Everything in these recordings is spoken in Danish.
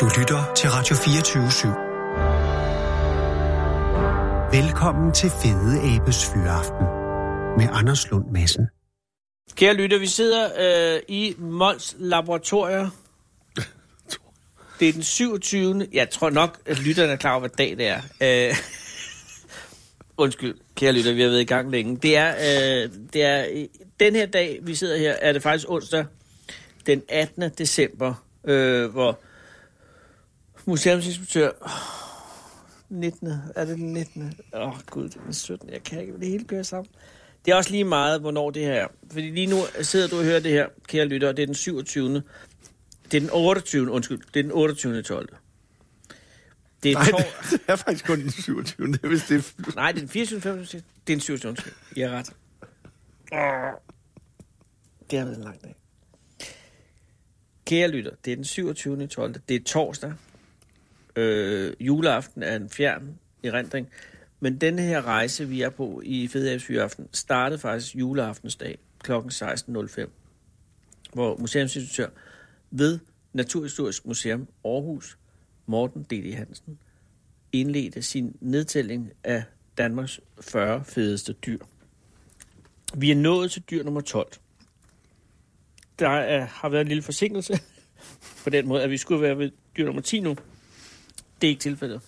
Du lytter til Radio 24 /7. Velkommen til Fede Abes Fyraften med Anders Lund Madsen. Kære lytter, vi sidder øh, i Mols Laboratorier. Det er den 27. Jeg tror nok, at lytterne er klar over, hvad dag det er. Øh, undskyld, kære lytter, vi har været i gang længe. Det er, øh, det er den her dag, vi sidder her, er det faktisk onsdag den 18. december, øh, hvor museumsinspektør... 19. Er det den 19. Åh, oh, gud, det er den 17. Jeg kan ikke det hele køre sammen. Det er også lige meget, hvornår det her er. Fordi lige nu sidder du og hører det her, kære lytter, det er den 27. Det er den 28. Undskyld, det er den 28. 12. Det er, Nej, det er faktisk kun den 27. Det er, hvis det er... Nej, det er den 24. 25. Det er den 27. Undskyld. I er ret. Det har været en lang dag. Kære lytter, det er den 27. 12. Det er torsdag. Øh, juleaften er en fjern erindring. Men den her rejse, vi er på i Fedhavsfyraften, startede faktisk juleaftensdag kl. 16.05, hvor museumsinstitutør ved Naturhistorisk Museum Aarhus, Morten D.D. Hansen, indledte sin nedtælling af Danmarks 40 fedeste dyr. Vi er nået til dyr nummer 12. Der er, har været en lille forsinkelse på den måde, at vi skulle være ved dyr nummer 10 nu. Det er ikke tilfældet.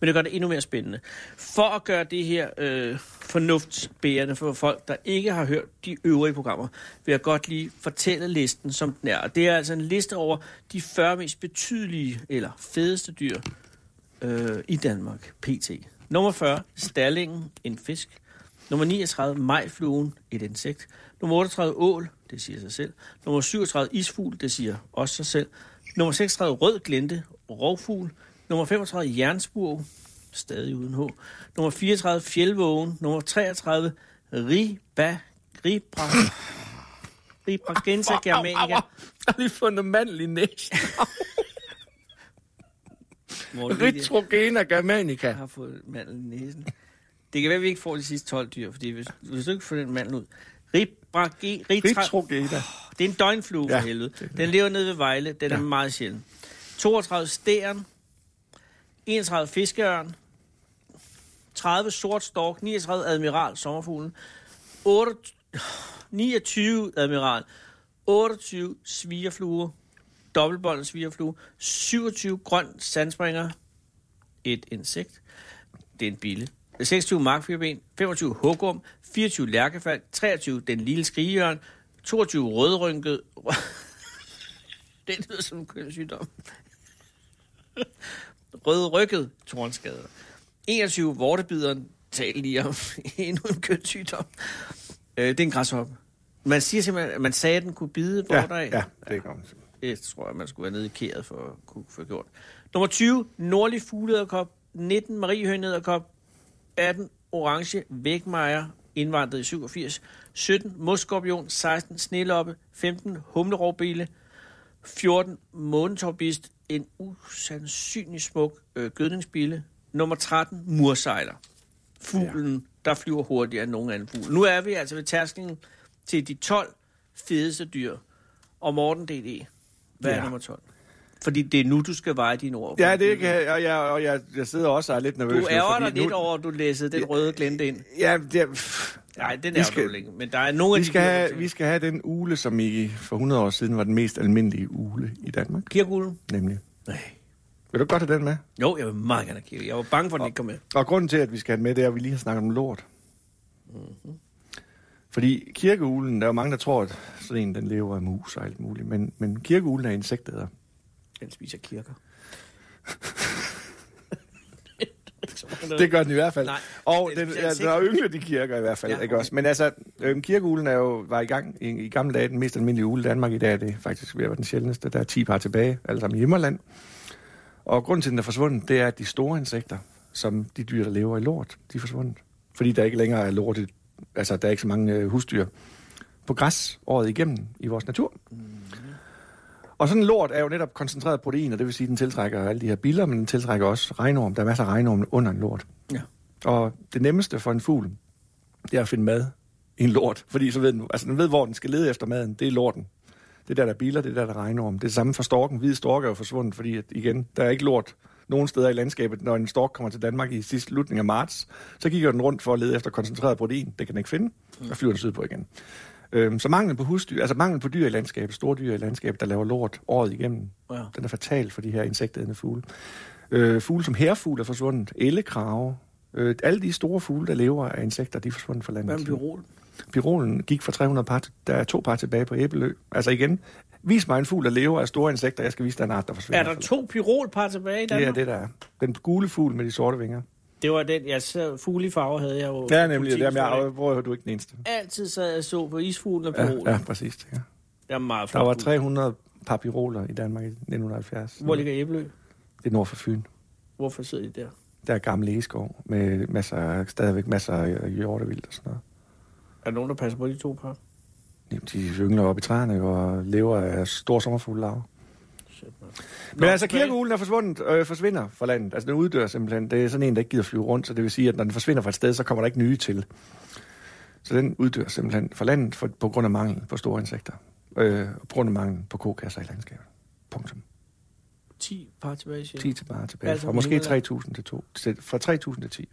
Men det gør det endnu mere spændende. For at gøre det her øh, fornuftsbærende for folk, der ikke har hørt de øvrige programmer, vil jeg godt lige fortælle listen, som den er. Og det er altså en liste over de 40 mest betydelige eller fedeste dyr øh, i Danmark, pt. Nummer 40, stallingen, en fisk. Nummer 39, majfluen, et insekt. Nummer 38, ål, det siger sig selv. Nummer 37, isfugl, det siger også sig selv. Nummer 36, rød glente, rovfugl. Nummer 35, jernspurv, stadig uden H. Nummer 34, fjeldvågen. Nummer 33, riba, ribra, ribragensa germanica. Har vi fundet mandel i næsten? Ritrogena germanica. Jeg har fået mandel i næsen. Det kan være, at vi ikke får de sidste 12 dyr, fordi hvis, hvis du ikke får den mandel ud. Ribrage, ritra, Ritrogena. det er en døgnflue for Ja, helvede. er. Den lever nede ved Vejle. Den er Ja. meget sjælden. 32 stæren. 31 fiskeørn. 30 sort stork. 39 admiral sommerfuglen. 8, 29 admiral. 28 svigerfluer. Dobbeltbåndet svigerflue. 27 grøn sandspringer. Et insekt. Det er en bille. 26 markfyrben, 25 hugorm, 24 lærkefald, 23 den lille skrigeørn, 22 rødrynket... det lyder som en kønssygdom. Rødrykket tornskader. 21 vortebideren, tal lige om endnu en kønssygdom. Øh, det er en græshoppe. Man siger simpelthen, at man sagde, at den kunne bide Ja, vorter af. ja, det kommer. Det tror jeg, man skulle være nede i kæret for at kunne få gjort. Nummer 20, nordlig fuglederkop. 19, mariehønederkop. 18, orange vægmejer, indvandret i 87. 17, mosskorpion. 16, sneloppe. 15, humlerovbile. 14, månetorbist. En usandsynlig smuk øh, gødningsbille. Nummer 13, mursejler. Fuglen, ja. der flyver hurtigere end nogen anden fugl. Nu er vi altså ved tærskelen til de 12 fedeste dyr. Og Morten D.D., hvad ja. er nummer 12? Fordi det er nu, du skal veje dine ord. Ja, det kan jeg, og jeg, og jeg, jeg sidder også og er lidt nervøs Du nu, ærger dig lidt over, at du læste den røde glente ind. Ja, det, Nej, den Vi er skal- du ikke. Men der er nogle af vi, de skal dyr, have, du vi skal have den ule, som i for 100 år siden var den mest almindelige ule i Danmark, Kirkuglen? nemlig. Nej. Vil du godt have den med? Jo, jeg vil meget gerne have. Jeg var bange for, at den ikke kom med. Og grunden til, at vi skal have den med, det er, at vi lige har snakket om lort. Mm-hmm. Fordi kirkeulen, der er jo mange, der tror, at sådan en, den lever af mus og alt muligt. Men, men kirkeulen er insektæder. Den spiser kirker. Det gør den i hvert fald. Nej, og den den, der er ynglet i kirker i hvert fald. Ja, Ja, ikke okay. også? Men altså, øhm, kirkeulen er jo, var i gang i, i gamle dage den mest almindelige ule i Danmark. I dag er det faktisk ved at være den sjældneste. Der er 10 par tilbage, alle sammen i Himmerland. Og grunden til, at den er forsvundet, det er, at de store insekter, som de dyr, der lever i lort, de er forsvundet. Fordi der ikke længere er lort, altså der er ikke så mange øh, husdyr på græs året igennem i vores natur. Og sådan en lort er jo netop koncentreret protein, og det vil sige, at den tiltrækker alle de her biller, men den tiltrækker også regnorm. Der er masser af regnorm under en lort. Ja. Og det nemmeste for en fugl, det er at finde mad i en lort. Fordi så ved den, altså den ved, hvor den skal lede efter maden. Det er lorten. Det er der, der er biler, det er der, der er regnorm. Det er det samme for storken. Hvide stork er jo forsvundet, fordi at, igen, der er ikke lort nogen steder i landskabet. Når en stork kommer til Danmark i sidste slutning af marts, så kigger den rundt for at lede efter koncentreret protein. Det kan den ikke finde, og flyver den sydpå igen. Øhm, så mangel på husdyr, altså mangel på dyr i landskabet, store dyr i landskabet, der laver lort året igennem, Ja. den er fatal for de her insektædende fugle. Øh, fugle som herfugl er forsvundet, ellekrave, øh, alle de store fugle, der lever af insekter, de er forsvundet fra landet. Hvad med pyrol? Pirolen gik fra 300 par, til, der er to par tilbage på Æbelø. Altså igen, vis mig en fugl, der lever af store insekter, jeg skal vise dig en art, der forsvinder. Er der to pyrolpar tilbage i. Danmark? Det er det, der er. Den gule fugl med de sorte vinger. Det var den, jeg så fugle i farver havde jeg jo. Ja, nemlig. Det politikforslag. jeg, hvor er du ikke den eneste. Altid sad jeg så på isfuglen og Ja, pyrolen. ja Ja. præcis. Ja. Det er meget Der flot. var fugl. 300 par piroler i Danmark i 1970. Hvor ligger Æbelø? Det er nord for Fyn. Hvorfor sidder de der? Der er gammel egeskov med masser, stadigvæk masser af hjortevildt og sådan noget. Er der nogen, der passer på de to par? Jamen, De yngler op i træerne og lever af store sommerfuglelarver. Shit, man. Men altså, kirkeulen er forsvundet, øh, forsvinder fra landet. Altså, den uddør simpelthen. Det er sådan en, der ikke gider flyve rundt, så det vil sige, at når den forsvinder fra et sted, så kommer der ikke nye til. Så den uddør simpelthen fra landet for, på grund af mangel på store insekter. Øh, og på grund af mangel på kokasser i landskabet. Punktum. 10 par tilbage, siger 10 til bare tilbage. Altså, Fra måske Himmerland. 3.000 til 2. Til, fra 3.000 til 10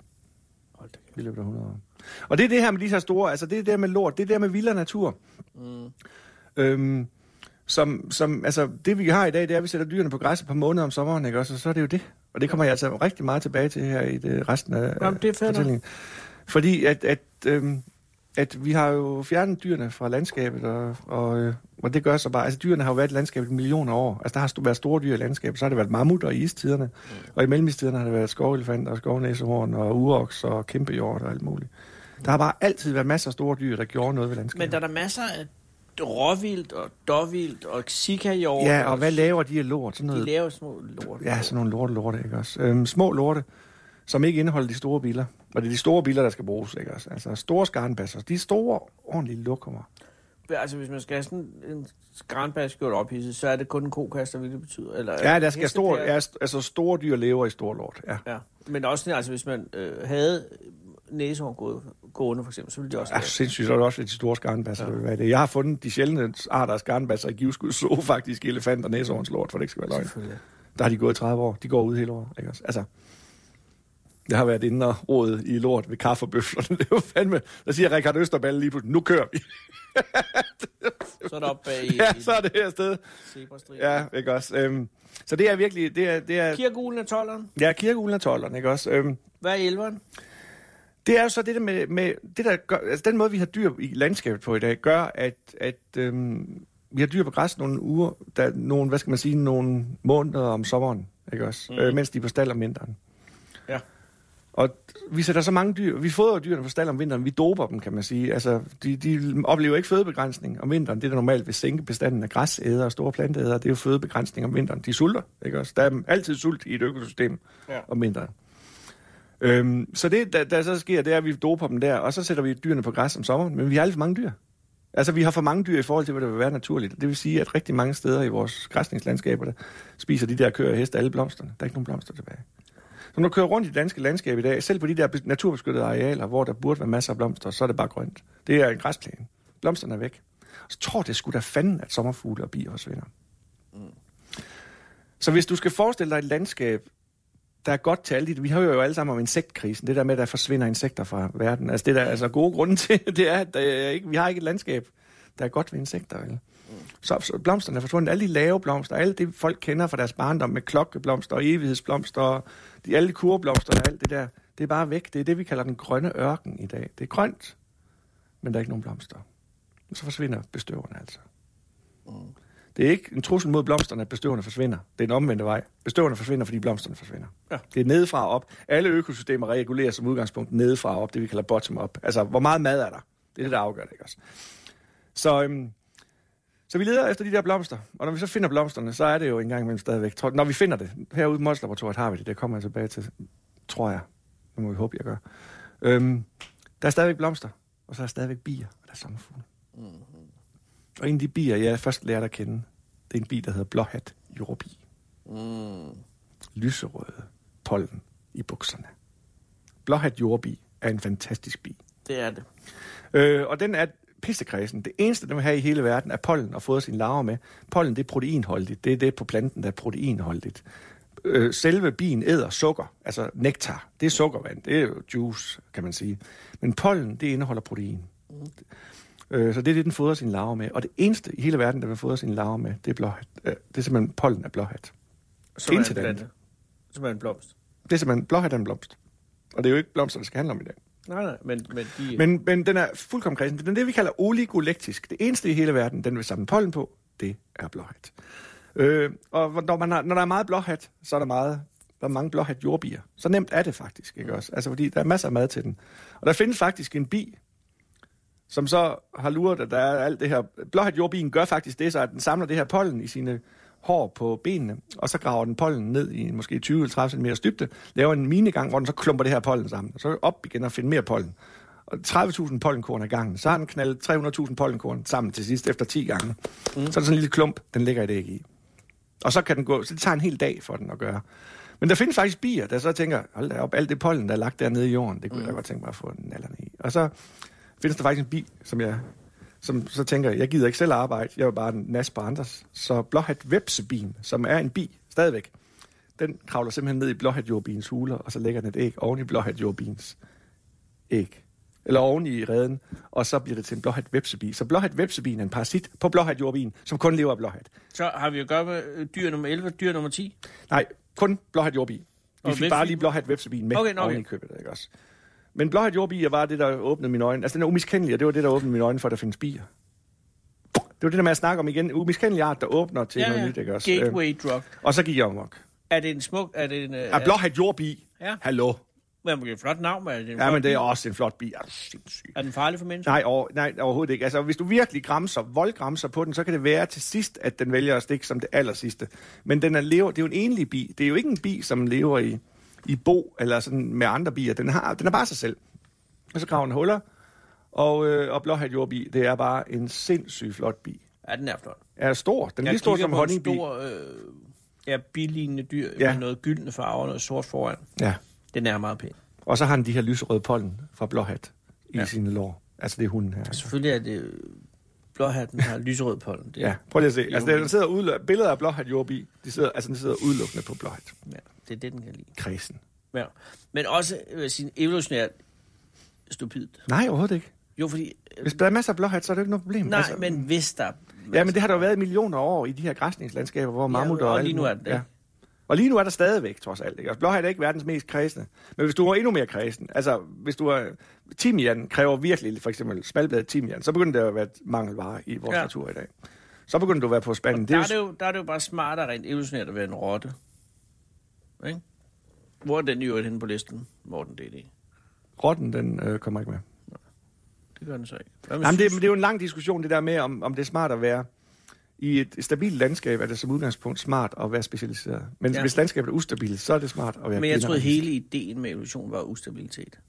Hold da kæft. i løbet af 100 år. Og det er det her med de her store, altså det er det der med lort, det er det der med vildere natur. Mm. Øhm, som, som, altså, det vi har i dag, det er, at vi sætter dyrene på græs et par måneder om sommeren, ikke også? Og så er det jo det. Og det kommer jeg altså rigtig meget tilbage til her i det, resten af Jamen, det er fortællingen. Fordi at, at, øhm, at vi har jo fjernet dyrene fra landskabet, og, og, øh, og det gør så bare, altså dyrene har jo været i landskabet i millioner af år. Altså der har været store dyr i landskabet, så har det været mammutter i istiderne, mm. og i mellemistiderne har det været skovelefanter og skovnæsehorn og uroks og kæmpehjort og alt muligt. Der har bare altid været masser af store dyr, der gjorde noget ved landskabet. Men der er der masser af råvildt og dåvildt og sikajord. Ja, og hvad laver de af lort? Sådan De noget, laver små lort. ja, sådan nogle lorte lorte, ikke også? Øhm, små lorte, som ikke indeholder de store biler. Og det er de store biler, der skal bruges, ikke også? Altså store skarnbasser. De store, ordentlige lokummer. Altså, hvis man skal have sådan en skranbas gjort ophidset, så er det kun en kokaster, hvilket det betyder. Eller, Ja, der skal store, ja, altså store dyr lever i store lort, ja. Ja, men også altså, hvis man øh, havde næsehorn gå- gående, for eksempel, så ville de også Ja, sindssygt, så er det også de store skarnbasser, ja. der vil være det. Jeg har fundet de sjældne arter af skarnbasser i Givskud så faktisk elefant og næsehornslort, for det ikke skal være løgn. Der har de gået i 30 år. De går ud hele året, ikke også? Altså, jeg har været inde og rådet i lort ved kaffebøflerne. Det er jo fandme... Der siger Richard Østerballe lige pludselig, nu kører vi. Så er det op bag i, ja, så er det her sted. Ja, ikke også? Øhm, så det er virkelig... Det er, det er, Kirkeuglen er 12'eren. ja, kirkeulen er 12'eren, ikke også? Øhm, Hvad er 11'eren? Det er jo så det der med, med det der gør, altså den måde, vi har dyr i landskabet på i dag, gør, at, at øhm, vi har dyr på græs nogle uger, der, nogle, hvad skal man sige, nogle måneder om sommeren, ikke også? Mm. Øh, mens de er på stald om vinteren. Ja. Og vi sætter så mange dyr, vi fodrer dyrene på stald om vinteren, vi doper dem, kan man sige. Altså, de, de oplever ikke fødebegrænsning om vinteren. Det, der normalt vil sænke bestanden af græsæder og store planteæder, det er jo fødebegrænsning om vinteren. De sulter, ikke også? Der er altid sult i et økosystem Ja. om vinteren. Øhm, så det, der, der så sker, det er, at vi doper dem der, og så sætter vi dyrene på græs om sommeren, men vi har alt for mange dyr. Altså, vi har for mange dyr i forhold til, hvad der vil være naturligt. Det vil sige, at rigtig mange steder i vores græsningslandskaber, der spiser de der køer og heste alle blomsterne. Der er ikke nogen blomster tilbage. Så når du kører rundt i det danske landskab i dag, selv på de der naturbeskyttede arealer, hvor der burde være masser af blomster, så er det bare grønt. Det er en græsplæne. Blomsterne er væk. Så tror det skulle da fanden, at sommerfugle og bier forsvinder. Mm. Så hvis du skal forestille dig et landskab, der er godt til alle de... Vi hører jo alle sammen om insektkrisen. Det der med, at der forsvinder insekter fra verden. Altså det der er altså gode grunde til, det er, at der er ikke, vi har ikke et landskab, der er godt ved insekter. Vel? Så, så blomsterne er forsvundet. Alle de lave blomster, alle det folk kender fra deres barndom med klokkeblomster og evighedsblomster, og de, alle de kurblomster og alt det der, det er bare væk. Det er det, vi kalder den grønne ørken i dag. Det er grønt, men der er ikke nogen blomster. Så forsvinder bestøverne altså. Mm. Det er ikke en trussel mod blomsterne, at bestøverne forsvinder. Det er en omvendte vej. Bestøverne forsvinder, fordi blomsterne forsvinder. Ja. Det er nedefra op. Alle økosystemer regulerer som udgangspunkt nedefra op, det vi kalder bottom-up. Altså, hvor meget mad er der? Det er det, der afgør det, ikke også? Så, øhm, så vi leder efter de der blomster, og når vi så finder blomsterne, så er det jo engang imellem stadigvæk. Når vi finder det, herude i Mols Laboratoriet har vi det, det kommer jeg tilbage til, tror jeg. Det må vi håbe, jeg gør. Øhm, der er stadigvæk blomster, og så er der stadigvæk bier, og der er sommerfugle. Mm-hmm. Og en af de bier, jeg først lærte at kende, det er en bi, der hedder blåhat jordbi. Mm. Lyserøde pollen i bukserne. Blåhat jordbi er en fantastisk bi. Det er det. Øh, og den er pissekredsen. Det eneste, den vil have i hele verden, er pollen og fodre sine larver med. Pollen, det er proteinholdigt. Det er det på planten, der er proteinholdigt. Øh, selve bien æder sukker, altså nektar. Det er sukkervand. Det er jo juice, kan man sige. Men pollen, det indeholder protein. Øh, så det er det, den fodrer sine larver med. Og det eneste i hele verden, der vil fodre sine larver med, det er blåhat. Øh, det er simpelthen pollen af blåhat. Som er en plante. Som er en blomst. Det er simpelthen blåhat af en blomst. Og det er jo ikke blomster, det skal handle om i dag. Nej, nej, men, men de... Men, men den er fuldkommen kredsen. Den er det, vi kalder oligolektisk. Det eneste i hele verden, den vil samle pollen på, det er blåhat. Øh, og når, man har, når der er meget blåhat, så er der meget der er mange blåhat jordbier. Så nemt er det faktisk, ikke også? Altså, fordi der er masser af mad til den. Og der findes faktisk en bi, som så har luret, at der er alt det her... Blåhat jordbien gør faktisk det, så at den samler det her pollen i sine hår på benene, og så graver den pollen ned i en måske 20-30 cm dybde, laver en minegang, hvor den så klumper det her pollen sammen, og så op igen og finder mere pollen. Og 30.000 pollenkorn ad gangen. Så har den knaldet 300.000 pollenkorn sammen til sidst efter 10 gange. Mm. Så er der sådan en lille klump, den ligger et æg i. Og så kan den gå, så det tager en hel dag for den at gøre. Men der findes faktisk bier, der så tænker, hold da op, alt det pollen, der er lagt dernede i jorden, det kunne mm. jeg da godt tænke mig at få nallerne i. Og så findes der faktisk en bi, som jeg som så tænker, jeg gider ikke selv arbejde, jeg vil bare nas på andres. Så blåhat vepsebin, som er en bi stadigvæk, den kravler simpelthen ned i blåhat jordbins huler, og så lægger den et æg oven i blåhat jordbins æg. Eller oven i reden, og så bliver det til en blåhat vepsebi. Så blåhat vepsebin er en parasit på blåhat jordbin, som kun lever af blåhat. Så har vi at gøre med øh, dyr nummer 11 dyr nummer 10. Nej, kun blåhat jordbi. Vi Og fik vepsebin- bare lige blåhat vepsebin med Okay, no, okay. oven i købet, ikke også? Men blåhat jordbier var det, der åbnede mine øjne. Altså, den er umiskendelig, og det var det, der åbnede mine øjne for, at der findes bier. Det var det der med at snakke om igen. Umiskendelig art, der åbner til Ja, noget ja. nyt, ikke også? Gateway drug. Og så gik jeg amok. Er det en smuk... Er det en... Øh, Er blåhat jordbi? Ja. Hallo? Men det er et flot navn, er det en Ja, men det er også en flot bi. Er sindssyg? Er den farlig for mennesker? Nej, over, nej, overhovedet ikke. Altså, hvis du virkelig græmser, voldgræmser på den, så kan det være til sidst, at den vælger at stikke som det aller sidste. Men den er, lever, det er jo en enlig bi. Det er jo ikke en bi, som lever i, i bo eller sådan med andre bier. Den, har, den er bare sig selv. Og så graver den huller, og, øh, og blåhat jordbi, det er bare en sindssygt flot bi. Ja, den er flot. Er stor. Den er lige stor som honningbi. stor, øh, ja, bilignende dyr Ja. med noget gyldne farve og noget sort foran. Ja. Den er meget pæn. Og så har den de her lyserøde pollen fra blåhat i Ja. sine lår. Altså det er hunden her. Selvfølgelig er det... Blåhatten har lyserød pollen. Det, Ja, prøv lige at se. Altså, der sidder udlø- billeder af blåhat jordbi. De sidder, altså, de sidder udelukkende på blåhat. ja, det er det, den kan lide. Kredsen. Ja. Men også øh, sin evolutionært stupidt. Nej, overhovedet ikke. Jo, fordi... Øh, Hvis der er masser af blåhat, så er det jo ikke noget problem. nej, altså, men hvis der... Ja, men det har der jo været i millioner af år i de her græsningslandskaber, hvor mammutter og alt lige nu er det det. Ja. Og lige nu er der stadigvæk, trods alt. Ikke? Og blåhat er ikke verdens mest kredsende. Men hvis du er endnu mere kredsen, altså hvis du er... Timian kræver virkelig, for eksempel smalbladet timian, så begynder det at være mangelvare i vores ja. Ja. natur i dag. Så begynder du at være på spanden. Der er, det jo, der er det jo bare smartere rent evolutionært at være en rotte. Ikke? Hvor er den i øvrigt henne på listen, Morten D.D.? Rotten, den øh, kommer ikke med. Det gør den så ikke. Jamen, det, sus? men det er jo en lang diskussion, det der med, om, om det er smart at være... I et stabilt landskab er det som udgangspunkt smart at være specialiseret. Men ja. Hvis landskabet er ustabilt, så er det smart at være Men jeg troede, hele ideen med evolution var ustabilitet.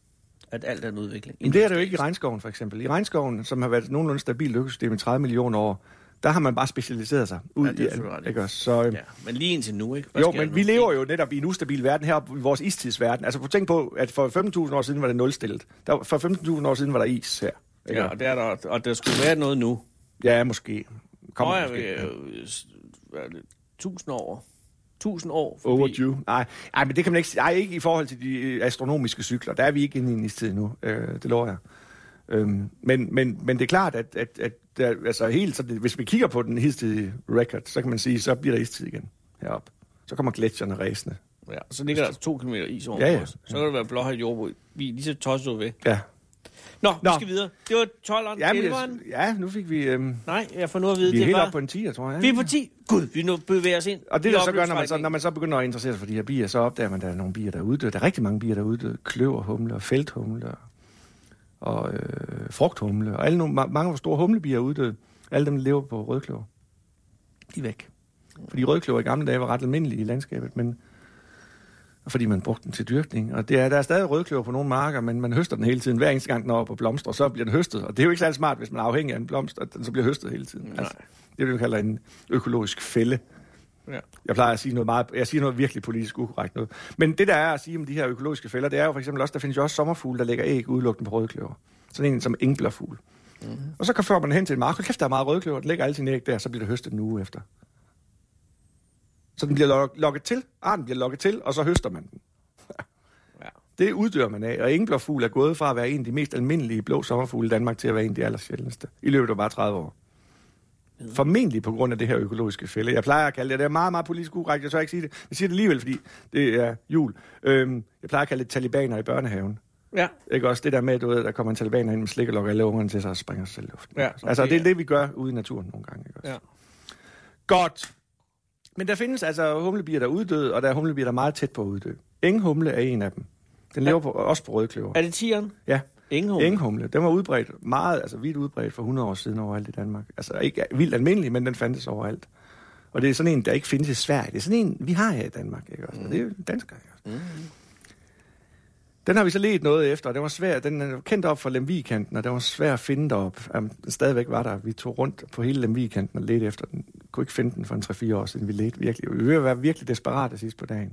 At alt er en udvikling. Men det er det jo ikke i regnskoven, for eksempel. I regnskoven, som har været et nogenlunde stabilt økosystem i 30 millioner år, der har man bare specialiseret sig ud Ja, det er i alt. Ikke også? Så, øhm, Ja, men lige indtil nu, ikke? Hvad jo, der men vi lever jo netop i en ustabil verden her i vores istidsverden. Altså tænke på, at for 15.000 år siden var det nulstillet. Der, for 15.000 år siden var der is her. Ikke? Ja, og, det er der, og der skulle være noget nu. ja måske. Kommer Nå, måske. jeg, øh, s- hvad er det? Tusind år. Tusind år forbi. Overdue. Nej, nej, men det kan man ikke sige. Ej, ikke i forhold til de øh, astronomiske cykler. Der er vi ikke inde i en istid nu. Øh, det lover jeg. Øhm, men, men, men det er klart, at, at, at der, altså helt, så det, hvis vi kigger på den hidtidige record, så kan man sige, så bliver der istid igen heroppe. Så kommer gletsjerne ræsende. Ja, så ligger der altså to kilometer is over Ja, ja. os. Så kan det være blåhøjt jordbrug. Vi er lige så tosset ved. Ja. Nå, Nå, vi skal videre. Det var 12'eren, Ja, men, 11'eren. ja nu fik vi... Øhm, Nej, jeg får nu at vide, vi er det helt var... oppe på en 10, tror jeg. Vi er på 10. Gud, vi nu bevæger os ind. Og det, i der så gør, når man så, når man så begynder at interessere sig for de her bier, så opdager man, at der er nogle bier, der er uddøde. Der er rigtig mange bier, der er uddøde. Kløver, humle og felthumle og, og øh, frugthumle. Og alle nogle, ma- mange store humlebier er uddøde. Alle dem der lever på rødkløver. De er væk. Fordi rødkløver i gamle dage var ret almindelige i landskabet, men fordi man brugte den til dyrkning. Og det er, der er stadig rødkløver på nogle marker, men man høster den hele tiden. Hver eneste gang den er oppe på blomster, så bliver den høstet. Og det er jo ikke særlig smart, hvis man er afhængig af en blomst, at den så bliver høstet hele tiden. Nej. Altså, det er det, vi kalder en økologisk fælde. Ja. Jeg plejer at sige noget meget, jeg siger noget virkelig politisk ukorrekt noget. Men det der er at sige om de her økologiske fælder, det er jo for eksempel også, der findes jo også sommerfugle, der lægger æg udelukkende på rødkløver. Sådan en som engblerfugl. Mm. Og så kan fører man hen til en mark, og kæft, der er meget rødkløver, den lægger alle sine æg der, så bliver det høstet en uge efter. Så den bliver lok- lokket til, arten bliver lokket til, og så høster man den. Ja. Det uddør man af, og engblåfugl er gået fra at være en af de mest almindelige blå sommerfugle i Danmark til at være en af de allersjældneste. I løbet af bare 30 år. Formentlig på grund af det her økologiske fælde. Jeg plejer at kalde det, det er meget, meget politisk urægt, jeg tør ikke sige det. Jeg siger det alligevel, fordi det er jul. Øhm, jeg plejer at kalde det talibaner i børnehaven. Ja. Ikke også det der med, du ved, der kommer en talibaner ind med slik og lukker alle ungerne til sig og springer sig selv i luften. Ja, altså, okay, det er ja. det, vi gør ude i naturen nogle gange. Ikke også? Ja. Godt. Men der findes altså humlebier, der er uddøde, og der er humlebier, der er meget tæt på at uddø. Enghumle er en af dem. Den lever på, også på rødkløver. Er det tieren? Ja, Ingen humle. enghumle. Den var udbredt, meget, altså vidt udbredt for 100 år siden overalt i Danmark. Altså ikke vildt almindelig, men den fandtes overalt. Og det er sådan en, der ikke findes i Sverige. Det er sådan en, vi har her i Danmark. Ikke også? Mm. Og det er jo danskere. Ikke også? Mm. Den har vi så let noget efter, og den var svær. Den er kendt op for Lemvigkanten, og den var svær at finde derop. Um, stadigvæk var der. Vi tog rundt på hele Lemvigkanten og ledte efter den. Kunne ikke finde den for en 3-4 år siden. Vi ledte virkelig. Vi ville være virkelig desperate sidst på dagen.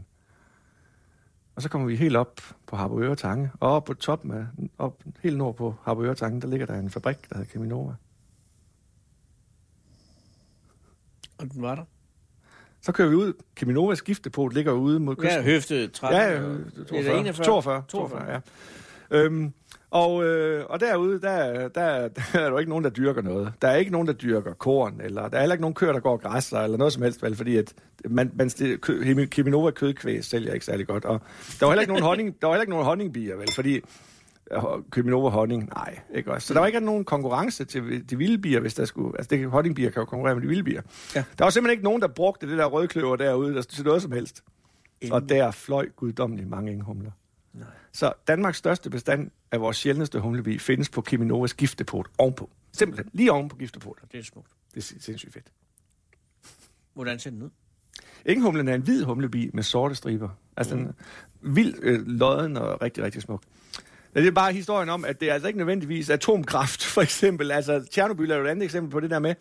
Og så kommer vi helt op på Harboøre Tange, og op på toppen af, op helt nord på Harboøre Tange, der ligger der en fabrik, der hedder Cheminova. Og den var der. Så kører vi ud. Cheminovas giftdepot ligger ude mod kysten. Ja, høfte 13. Ja, ja, og- 42, Eller 41. 42, 42, ja. Øhm, og, øh, og derude, der, der, der er der jo ikke nogen, der dyrker noget. Der er ikke nogen, der dyrker korn, eller der er heller ikke nogen køer, der går og græsser, eller noget som helst, vel, fordi at man, man kø, Cheminova kødkvæg sælger ikke særlig godt. Og der var heller ikke nogen, honning, der var heller ikke nogen honningbier, vel, fordi øh, Cheminova honning, nej, ikke også. Så der var ikke nogen konkurrence til de vilde bier, hvis der skulle... Altså, det, honningbier kan jo konkurrere med de vilde bier. Ja. Der var simpelthen ikke nogen, der brugte det der rødkløver derude der, til noget som helst. Og der fløj guddommeligt mange enghumler. Nej. Så Danmarks største bestand af vores sjældneste humlebi findes på Cheminovas giftdepot ovenpå. Simpelthen, lige oven på giftdepotet. Det er smukt. Det er sin- sindssygt fedt. Hvordan ser den ud? Enghumlen er en hvid humlebi med sorte striber. Altså en vild øh, lodden og rigtig, rigtig smuk. Ja, det er bare historien om, at det er altså ikke nødvendigvis atomkraft, for eksempel. Altså, Tjernobyl er jo et andet eksempel på det der med,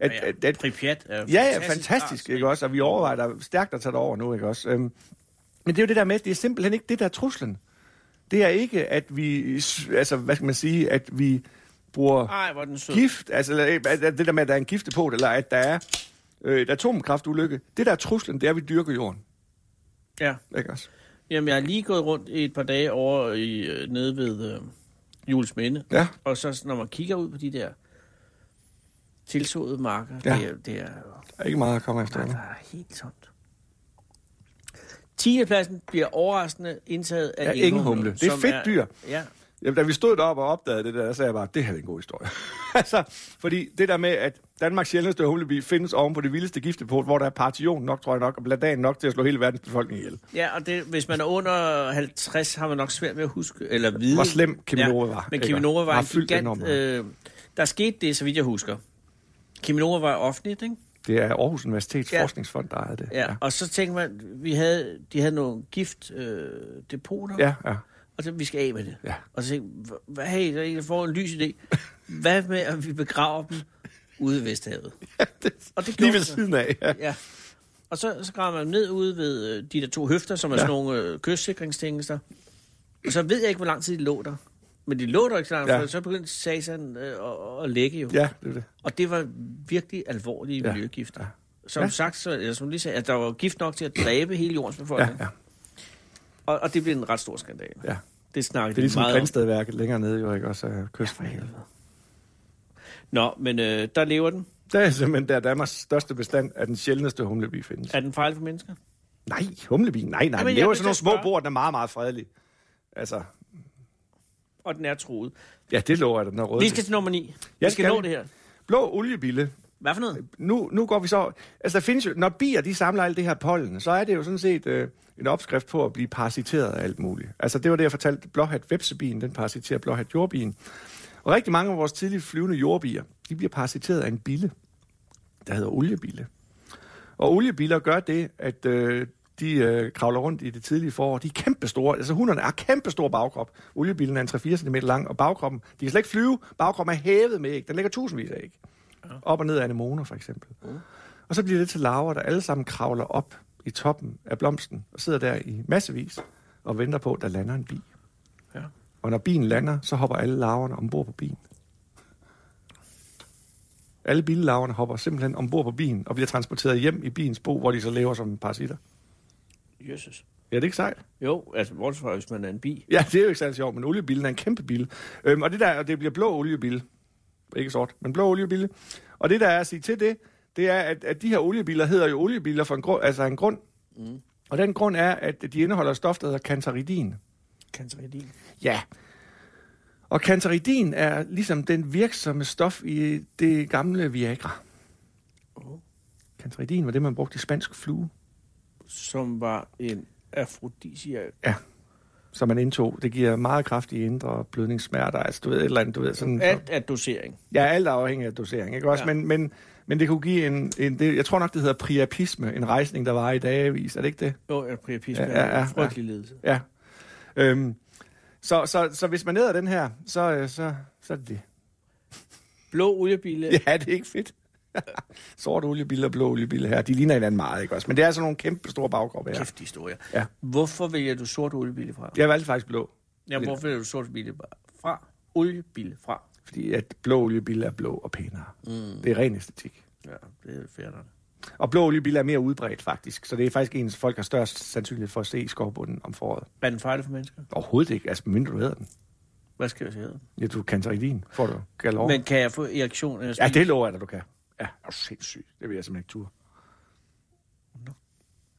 at, Ja, at, at Pripyat er Ja, ja, fantastisk, ikke også? Og vi overvejer der stærkt at tage det over nu, ikke også? Øhm, men det er jo det der med, det er simpelthen ikke det, der er truslen. Det er ikke, at vi, altså, hvad skal man sige, at vi bruger Ej, hvor den sød. gift, altså at- det der med, at der er en giftepot, eller at der er øh, et atomkraftulykke. Det der er truslen, det er, at vi dyrker jorden, Ja. ikke også? Jamen, jeg har lige gået rundt i et par dage over i, øh, nede ved øh, Jules Minde. Ja, Og så når man kigger ud på de der tilsåede marker, Ja. det, er, det er, der er ikke meget at komme efter. nej, der er helt tomt. 10. pladsen bliver overraskende indtaget af Ja, enghumle. Det er fedt dyr. Ja, Jamen, da vi stod deroppe og opdagede det der, så sagde jeg bare, det her er en god historie. altså, fordi det der med, at Danmarks sjældneste humlebi findes oven på det vildeste giftepot, hvor der er partion nok, tror jeg nok, og bladan nok til at slå hele verdens befolkning ihjel. ja og det, hvis man er under 50, har man nok svært ved at huske, eller vide. Hvor slem Cheminova var, Men ikke? Cheminova var en gigant... Øh, der skete det, så vidt jeg husker. Cheminova var offentligt, ikke? Det er Aarhus Universitets Ja. ja. Forskningsfond, der ejede det. Ja. ja. Og så tænkte man, vi havde, de havde nogle giftdepoter, øh, depoter, ja, ja. og så vi skal af med det. Ja. Og så tænkte jeg, "Hva- hvad, hey, der er får en lys idé. Hvad med, at vi begraver dem ude i Vesthavet? Og det Lige ved så. siden af. Ja. Ja. Og så, så graver man ned ude ved øh, de der to høfter, som er Ja. sådan nogle øh, kystsikringstjenester. Og så ved jeg ikke, hvor lang tid de lå der. Men de lå der ikke så langt, Ja. ja. for så begyndte satan øh, at, at lægge jo. ja, det er det. Og det var virkelig alvorlige Ja. miljøgifter. Ja. Som Ja. sagt, så, eller som lige sagde, at der var gift nok til at dræbe hele jordens befolkning. Ja, ja. Og, og det blev en ret stor skandale. ja. Det snakkede Det er ligesom meget. Grindstedværket længere nede, jo ikke også af For kysten. helvede. Nå, men øh, der lever den. Det er simpelthen der Danmarks største bestand af den sjældneste humlebi findes. Er den farlig for mennesker? Nej, humlebi, nej, nej. Jamen, men det jeg er jo vil sådan nogle små bord, der er meget, meget fredelige. Altså, Og den er truet. ja, det lover jeg den er rød. Vi skal til nummer 9. Vi Jeg skal skal. nå det her. Blå oliebille. Hvad for noget? Nu, nu går vi så... Altså, der findes jo... Når bier, de samler alt det her pollen, så er det jo sådan set øh, en opskrift på at blive parasiteret af alt muligt. Altså, det var det, jeg fortalte. Blåhat vepsebien, den parasiterer blåhat jordbien. Og rigtig mange af vores tidligt flyvende jordbier, de bliver parasiteret af en bille, der hedder oliebille. Og oliebiller gør det, at øh, de øh, kravler rundt i det tidlige forår. De er kæmpe store. Altså hunderne er kæmpe stor bagkrop. Oliebillen er en 3-4 cm lang, og bagkroppen, de kan slet ikke flyve. Bagkroppen er hævet med æg. Den lægger tusindvis af æg. Op og ned af anemoner, for eksempel. Mm. Og så bliver det til larver, der alle sammen kravler op i toppen af blomsten, og sidder der i massevis og venter på, at der lander en bi. Ja. Og når bien lander, så hopper alle larverne ombord på bien. Alle billaverne hopper simpelthen ombord på bilen og bliver transporteret hjem i bilens bo, hvor de så lever som parasitter. Jesus. Ja, det er ikke sejt. Jo, altså, bortset fra, hvis man er en bi. Ja, det er jo ikke særlig sjovt, men oliebilen er en kæmpe bil. Øhm, og det der, og det bliver blå oliebil. Ikke sort, men blå oliebil. Og det der er at sige til det, det er, at, at de her oliebiler hedder jo oliebiler for en grund, altså en grund. Mm. Og den grund er, at de indeholder stof, der hedder canceridin. Canceridin. Ja. Og canceridin er ligesom den virksomme stof i det gamle Viagra. Oh. Canceridin var det, man brugte i spansk flue, Som var en afrodisiak. som man indtog. Det giver meget kraftige indre blødningssmerter, altså du ved, et eller andet, du ved, sådan... Alt er dosering. Ja, alt er afhængig af dosering, ikke også? Ja. Ja. Men, men, men det kunne give en, en det, jeg tror nok, det hedder priapisme, en rejsning, der var i dagevis, er det ikke det? Jo, en priapisme Ja, ja, ja, ja, ja, ja, frygtelig ledelse. Ja. Øhm, så, så, så hvis man æder den her, så, øh, så, så er det det. Blå oliebille. Ja. Ja, det er ikke fedt. Sort oliebiler og blå oliebiler her, de ligner hinanden meget, ikke også? Men det er sådan nogle kæmpe store bagkroppe her. Kæft historie. Ja. Hvorfor vælger du sort oliebille fra? Jeg valgte faktisk blå, Ja, hvorfor vælger du sort bille fra? Oliebille fra. fordi at blå oliebiler er blå og pænere. Mm. Det er ren æstetik. Ja, det er fair nok. Og blå oliebiler er mere udbredt, faktisk. Så det er faktisk en, folk har størst sandsynlighed for at se i skovbunden om foråret. Er den farlig for mennesker? Overhovedet ikke, altså mindre du æder den. Hvad skal jeg sige? Ja, du kan tage din, får du galore. Men kan jeg få erektion? Eller Ja, det lover jeg dig, du kan. Ja, er du sindssygt. Det vil jeg simpelthen ikke turde.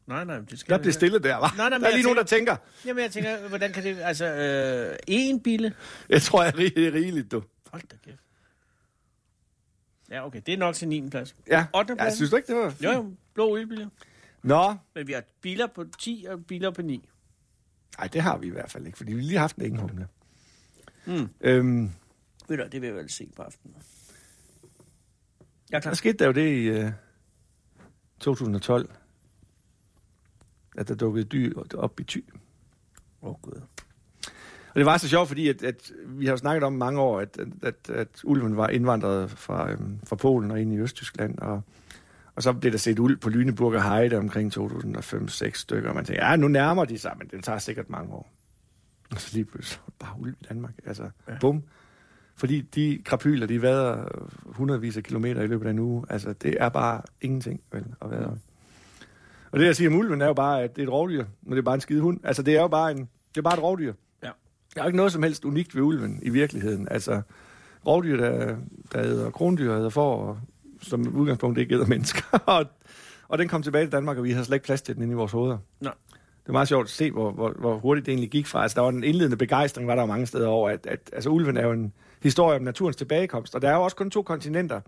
Nej, nej, det skal Der jeg bliver stille der, hva'? Nej, nej, der er jeg lige nogen, der tænker- tænker, Jamen, jeg tænker, hvordan kan det... Altså, øh, en bille? jeg tror, jeg er rig- det er rigeligt, du. Hold da kæft. Ja, okay, det er nok til 9. plads. Ja, 8. jeg plads? synes du ikke, det var Jo, jo, blå oliebille. Nå, Men vi har biler på 10 og biler på 9. nej, det har vi i hvert fald ikke, fordi vi har lige haft en enghumle. Mm. Øhm, Ved du, det vil jeg vel se på aftenen. Jeg er klar. der skete der jo det i øh, 2012, at der dukkede dyr op i ty. Åh, oh, Gud. Og det var så sjovt, fordi at, at vi har jo snakket om mange år, at, at, at, at ulven var indvandret fra, øhm, fra Polen og ind i Østtyskland, og, og så blev der set ulv på Lüneburger Heide omkring 2005-6 stykker, og man tænkte, ja, nu nærmer de sig, men det tager sikkert mange år. Og så lige pludselig bare ulv i Danmark, altså, Ja. ja. bum. Fordi de krapyler, de vader hundredvis af kilometer i løbet af en uge, altså, det er bare ingenting, vel, at være Og det, jeg siger om ulven, er jo bare, at det er et rovdyr, men det er bare en skide hund. Altså, det er jo bare, en, det er bare et rovdyr. Ja. Der er jo ikke noget som helst unikt ved ulven i virkeligheden. Altså, rovdyr, der, der æder krondyr, æder får, og som udgangspunkt ikke æder mennesker. og, og den kom tilbage til Danmark, og vi havde slet ikke plads til den inde i vores hoveder. Nej. Det var meget sjovt at se, hvor, hvor, hvor hurtigt det egentlig gik fra. Altså, der var en indledende begejstring, var der jo mange steder over, at, at altså, ulven er jo en historie om naturens tilbagekomst. Og der er jo også kun to kontinenter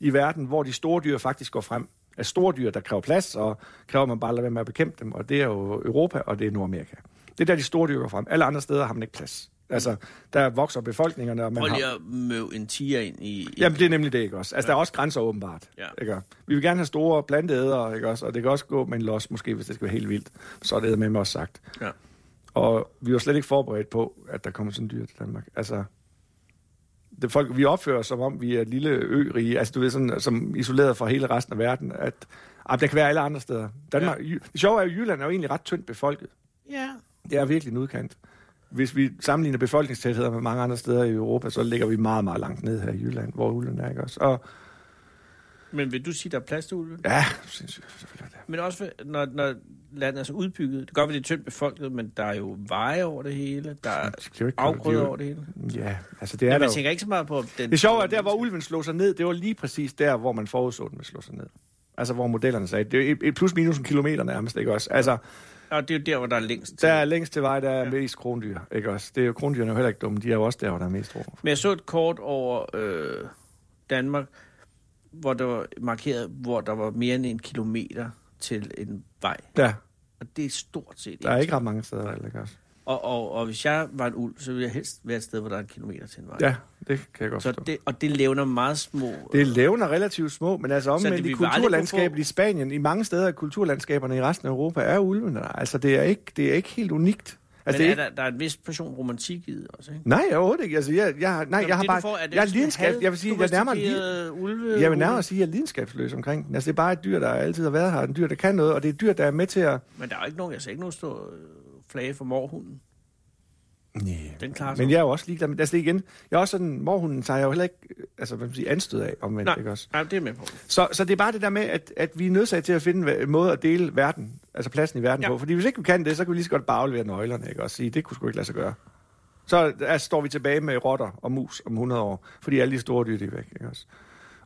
i verden, hvor de store dyr faktisk går frem. Altså store dyr, der kræver plads, og kræver, at man bare lader være med at bekæmpe dem. Og det er jo Europa, og det er Nordamerika. Det er der, de store dyr går frem. Alle andre steder har man ikke plads. Altså, der vokser befolkningerne, og man Prøv har... lige at møve en tiger ind i... i Jamen, det er nemlig det, ikke også? Altså, ja. der er også grænser åbenbart. Ja. Ikke? Vi vil gerne have store planteædere, ikke også? Og det kan også gå med en los, måske, hvis det skal være helt vildt. Så er det med mig også sagt. Ja. Og vi var slet ikke forberedt på, at der kommer sådan dyr til Danmark. Altså, det folk, vi opfører som om vi er et lille ø-rige, altså du ved, sådan, som isoleret fra hele resten af verden, at ah, der kan være alle andre steder. Danmark, ja. Det sjove er, at Jylland er jo egentlig ret tyndt befolket. ja. Det er virkelig en udkant. Hvis vi sammenligner befolkningstætheder med mange andre steder i Europa, så ligger vi meget, meget langt ned her i Jylland, hvor Jylland er, ikke også? Og Men vil du sige, der er plads til ulven? ja, sindssygt. Men også når, når landet er så udbygget. Det godt være, det er tyndt befolket, men der er jo veje over det hele. Der er er afgrøder er over det hele. Ja, altså det er der man jo. tænker ikke så meget på den... Det sjove er, at der hvor ulven slog sig ned, det var lige præcis der, hvor man forudså, den ville slå sig ned. Altså hvor modellerne sagde, det er et- plus minus en kilometer nærmest, ikke også? Altså, Og det er jo der, hvor der er længst til. der er længst til vej, der er mest krondyr, ikke også? Det er jo krondyrene er jo heller ikke dumme, de er jo også der, hvor der er mest ro. Men jeg så et kort over øh, Danmark, hvor der var markeret, hvor der var mere end en kilometer til en vej. Ja, Og det er stort set der er ikke ret mange steder, ikke også? Og, og, og hvis jeg var en ulv, så ville jeg helst være et sted, hvor der er en kilometer til en vej. Ja, det kan jeg godt Så forstå. det, og det levner meget små... Det er levner relativt små, men altså omvendt i kulturlandskabet få- i Spanien, i mange steder af kulturlandskaberne i resten af Europa, er ulvene der. Altså det er ikke, det er ikke helt unikt. Altså, Men er er der, der er en vis portion romantik i det også, ikke? nej, overhovedet ikke. Altså, jeg, jeg, nej, Nå, jeg har bare... får, jeg er lidenskab, jeg vil sige, jeg er nærmere... li- ulve, Jeg vil nærmere sige, at jeg er lidenskabsløs omkring. Altså, det er bare et dyr, der altid har været her. En dyr, der kan noget, og det er et dyr, der er med til at... Men der er ikke nogen, jeg ser ikke nogen stå flage for morhunden. Nej. Den klarer sig. Men jeg er jo også ligeglad med, altså det igen, jeg er også sådan, morhunden tager jeg jo heller ikke, øh, altså hvad man siger, anstød af, omvendt, Nej, ikke også? nej, det er med på. Så, så det er bare det der med, at, at vi er nødsaget til at finde en måde at dele verden, altså pladsen i verden Ja. på. Fordi hvis ikke vi kan det, så kan vi lige så godt bare aflevere nøglerne, ikke? Og sige, det kunne sgu ikke lade sig gøre. Så altså, står vi tilbage med rotter og mus om 100 år, fordi alle de store dyr, de er væk, ikke også?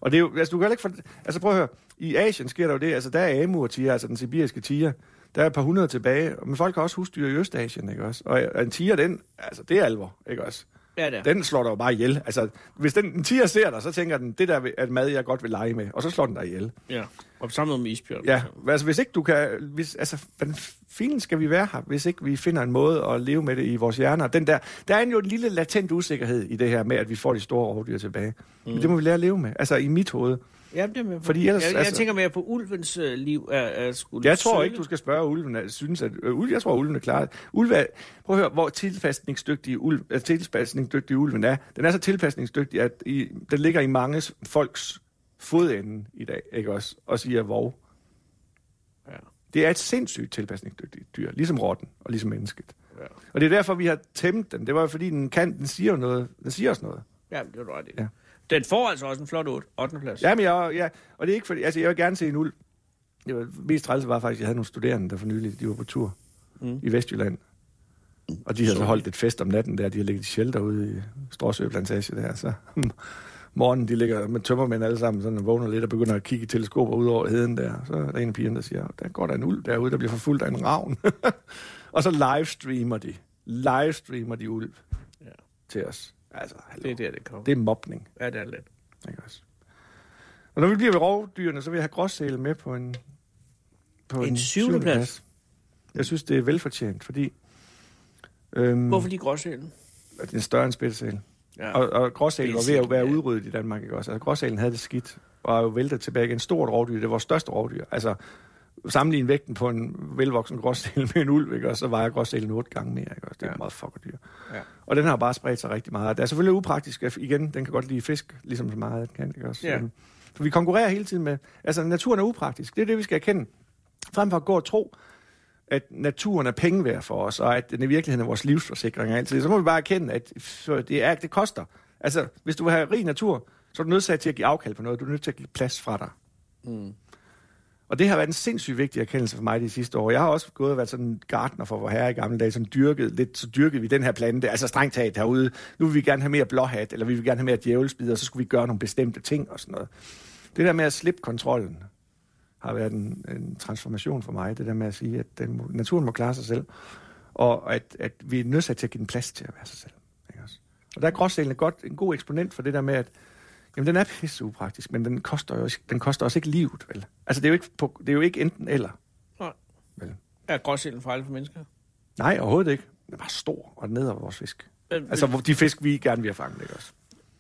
Og det er jo, altså du kan ikke for, altså prøv at høre, i Asien sker der jo det, altså der er amur tiger, altså den sibiriske tiger, der er et par hundrede tilbage, men folk har også husdyr i Østasien, ikke også? Og en tiger, den, altså det er alvor, ikke også? Ja, det er. Den slår dig jo bare ihjel. Altså, hvis den en tiger ser dig, så tænker den, det der er mad, jeg godt vil lege med. Og så slår den dig ihjel. Ja, og noget med isbjørn. Ja, altså hvis ikke du kan... Hvis, altså, hvordan fint skal vi være her, hvis ikke vi finder en måde at leve med det i vores hjerner? Den der, der er jo en lille latent usikkerhed i det her med, at vi får de store rovdyr tilbage. Mm. Men det må vi lære at leve med. Altså i mit hoved. Ja, det er med på. Fordi ellers- jeg, jeg altså- tænker mere på ulvens øh, liv er, er skulle Jeg tror sølle. ikke, du skal spørge ulven, at synes, at øh, jeg tror, ulven er klar. Ulve er, prøv at høre, hvor tilpasningsdygtig, ulv, øh, tilpasningsdygtig ulven er. Den er så tilpasningsdygtig, at i, den ligger i mange folks fodende i dag, ikke også? Og siger, hvor. Ja. Det er et sindssygt tilpasningsdygtigt dyr, ligesom rotten og ligesom mennesket. Ja. Og det er derfor, vi har tæmt den. Det var jo fordi, den kan, den siger jo noget. Den siger os noget. Ja, det er ret i. Ja. Den får altså også en flot 8. 8. plads. Ja, men jeg, ja, og det er ikke fordi, altså jeg vil gerne se en ulv. Det var, mest træls var faktisk, at jeg havde nogle studerende, der for nylig, de var på tur mm. i Vestjylland. Og de havde så holdt et fest om natten der, de har ligget i shelter ude i Stråsø Plantage der, så morgenen, de ligger med tømmermænd alle sammen, sådan og vågner lidt og begynder at kigge i teleskoper ud over heden der. Så er der en af pigerne, der siger, der går der en ulv derude, der bliver forfulgt af en ravn. og så livestreamer de. Livestreamer de ulv Ja. til os. Altså, hallo. Det er der, det kommer. det er mobning. Ja, det er lidt. Ikke også? Og når vi bliver ved rovdyrene, så vil jeg have gråsæle med på en... På En syvende plads. Jeg synes, det er velfortjent, fordi... Øhm, Hvorfor lige gråsælen? det er større end spætsælen. Ja. Og, og gråsælen var ved at være Ja. udryddet i Danmark, ikke også? Altså, gråsælen havde det skidt, og er jo væltet tilbage. En stort rovdyr, det var vores største rovdyr. Altså, sammenligne vægten på en velvoksen gråsæl med en ulv, ikke også? Så vejer gråsælen otte gange mere, ikke også? Det er Ja. meget fucker dyr. Ja. Og den har bare spredt sig rigtig meget. Det er selvfølgelig upraktisk, igen, den kan godt lide fisk, ligesom så meget den kan, ikke også? Ja. Øhm, For vi konkurrerer hele tiden med, altså naturen er upraktisk, det er det, vi skal erkende. Frem for at gå og tro, at naturen er penge værd for os, og at den i virkeligheden er vores livsforsikring og altid, så må vi bare erkende, at det, er, det koster. Altså, hvis du vil have rig natur, så er du nødt til at give afkald på noget. Du er nødt til at give plads fra dig. Mm. Og det har været en sindssygt vigtig erkendelse for mig de sidste år. Jeg har også gået og været sådan en gartner for vor herre i gamle dage, som dyrkede lidt så dyrkede vi den her plante, altså strengt taget herude. Nu vil vi gerne have mere blåhat, eller vi vil gerne have mere djævelsbid, og så skulle vi gøre nogle bestemte ting og sådan noget. Det der med at slippe kontrollen har været en, en transformation for mig. Det der med at sige, at den, naturen må klare sig selv, og at, at vi er nødt til at give den plads til at være sig selv. Ikke også? Og der er gråsælen godt, en god eksponent for det der med, at Jamen, den er pisse upraktisk, men den koster jo også, den koster også ikke livet, vel? Altså, det er jo ikke, på, det er jo ikke enten eller. Nej. Vel? Er gråsælen farlig for mennesker? Nej, overhovedet ikke. Den er bare stor og ned over vores fisk. Øh, Altså, de fisk, vi gerne vil have fanget, ikke også?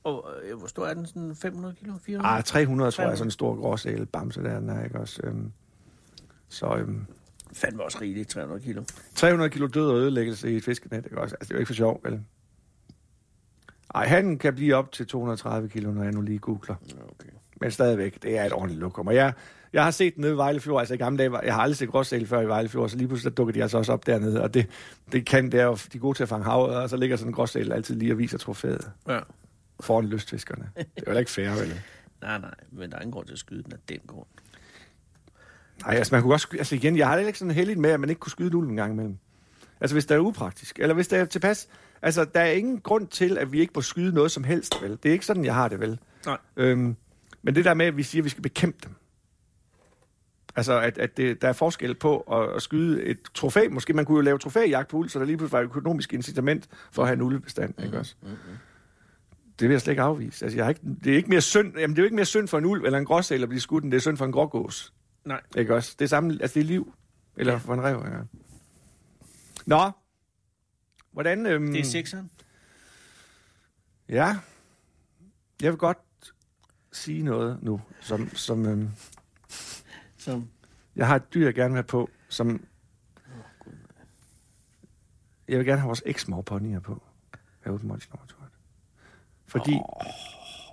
Og, øh, hvor stor er den? Sådan 500 kilo? 400? Ah, 300, tror jeg, 300. sådan en stor gråsæl bamse der, den er, ikke også? Øhm, så øhm, Fandme også rigeligt, 300 kilo. 300 kilo død og ødelæggelse i et fiskenet, ikke også? Altså, det er jo ikke for sjov, vel? Ej, han kan blive op til 230 kilo, når jeg nu lige googler. Okay. Men stadigvæk, det er et ordentligt lokum. Og jeg, jeg har set den nede i Vejlefjord, altså i gamle dage, var- jeg har aldrig set gråsæl før i Vejlefjord, så lige pludselig dukker de altså også op dernede, og det, det kan, det er jo, de er gode til at fange hav, og så ligger sådan en gråsæl altid lige og viser trofæet Ja. foran lystfiskerne. Det er jo ikke fair, vel? Nej, nej, men der er ingen grund til at skyde den af den grund. Nej, altså man kunne godt skyde, altså igen, jeg har det ikke sådan heldigt med, at man ikke kunne skyde en ulv en gang imellem. Altså hvis det er upraktisk, eller hvis det er tilpas, altså der er ingen grund til, at vi ikke må skyde noget som helst, vel? Det er ikke sådan, jeg har det, vel? Nej. Øhm, men det der med, at vi siger, at vi skal bekæmpe dem. Altså, at, at det, der er forskel på at, at skyde et trofæ. Måske man kunne jo lave trofæjagt på ulv, så der lige pludselig var et økonomisk incitament for at have en ulvebestand, mm, ikke også? Mm, mm. Det vil jeg slet ikke afvise. Altså, jeg har ikke, det er ikke mere synd, jamen, det er jo ikke mere synd for en ulv eller en gråsæl at blive skudt, end det er synd for en grågås. Nej. Ikke også? Det er samme, altså det er liv. Eller Ja. for en rev, ja. Nå. Hvordan... Øhm, Det er sekseren. Ja. Jeg vil godt sige noget nu, som, som øhm, Som, jeg har et dyr, jeg gerne vil have på, som... Jeg vil gerne have vores eksmorponyer på. Herude på Montilaboratoriet. Fordi oh,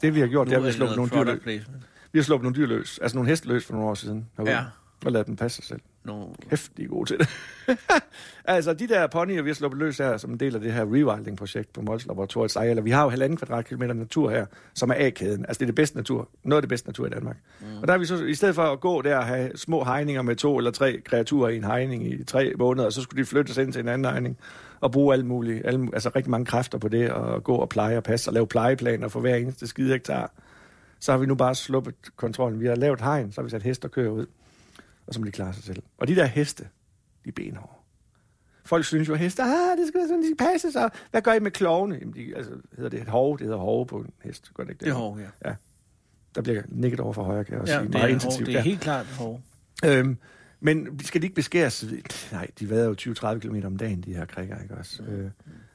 det, vi har gjort, det er, at vi har sluppet nogle dyr løs. Vi har sluppet nogle dyr løs. Altså nogle heste løs for nogle år siden. Herude, Ja. Og lavet dem passe sig selv. Nogle... Kæft, de er gode til det. altså, de der ponyer, vi har sluppet løs her, som en del af det her rewilding-projekt på Mols Laboratoriet Sejler, vi har jo halvanden kvadratkilometer natur her, som er A-kæden. Altså, det er det bedste natur. Noget af det bedste natur i Danmark. Mm. Og der er vi så, i stedet for at gå der og have små hegninger med to eller tre kreaturer i en hegning i tre måneder, så skulle de flyttes ind til en anden hegning og bruge alt muligt, alle, altså rigtig mange kræfter på det, og gå og pleje og passe og lave plejeplaner for hver eneste skide hektar. Så har vi nu bare sluppet kontrollen. Vi har lavet hegn, så har vi sat hest og kører ud og så må de klare sig selv. Og de der heste, de er benhårde. Folk synes jo, at heste, ah, det skal være sådan, de skal passe sig. Hvad gør I med klovne? Jamen, de, altså, hedder det et hov? Det hedder hove på en hest. Gør det ikke det? Det er hårdt, ja. Ja. Der bliver nikket over for højre, kan jeg også Ja, sige. det Meget er, intensivt. det er ja. helt klart hårdt. Øhm, men skal de ikke beskæres? Nej, de vader jo 20-30 km om dagen, de her krikker, ikke også? Øh,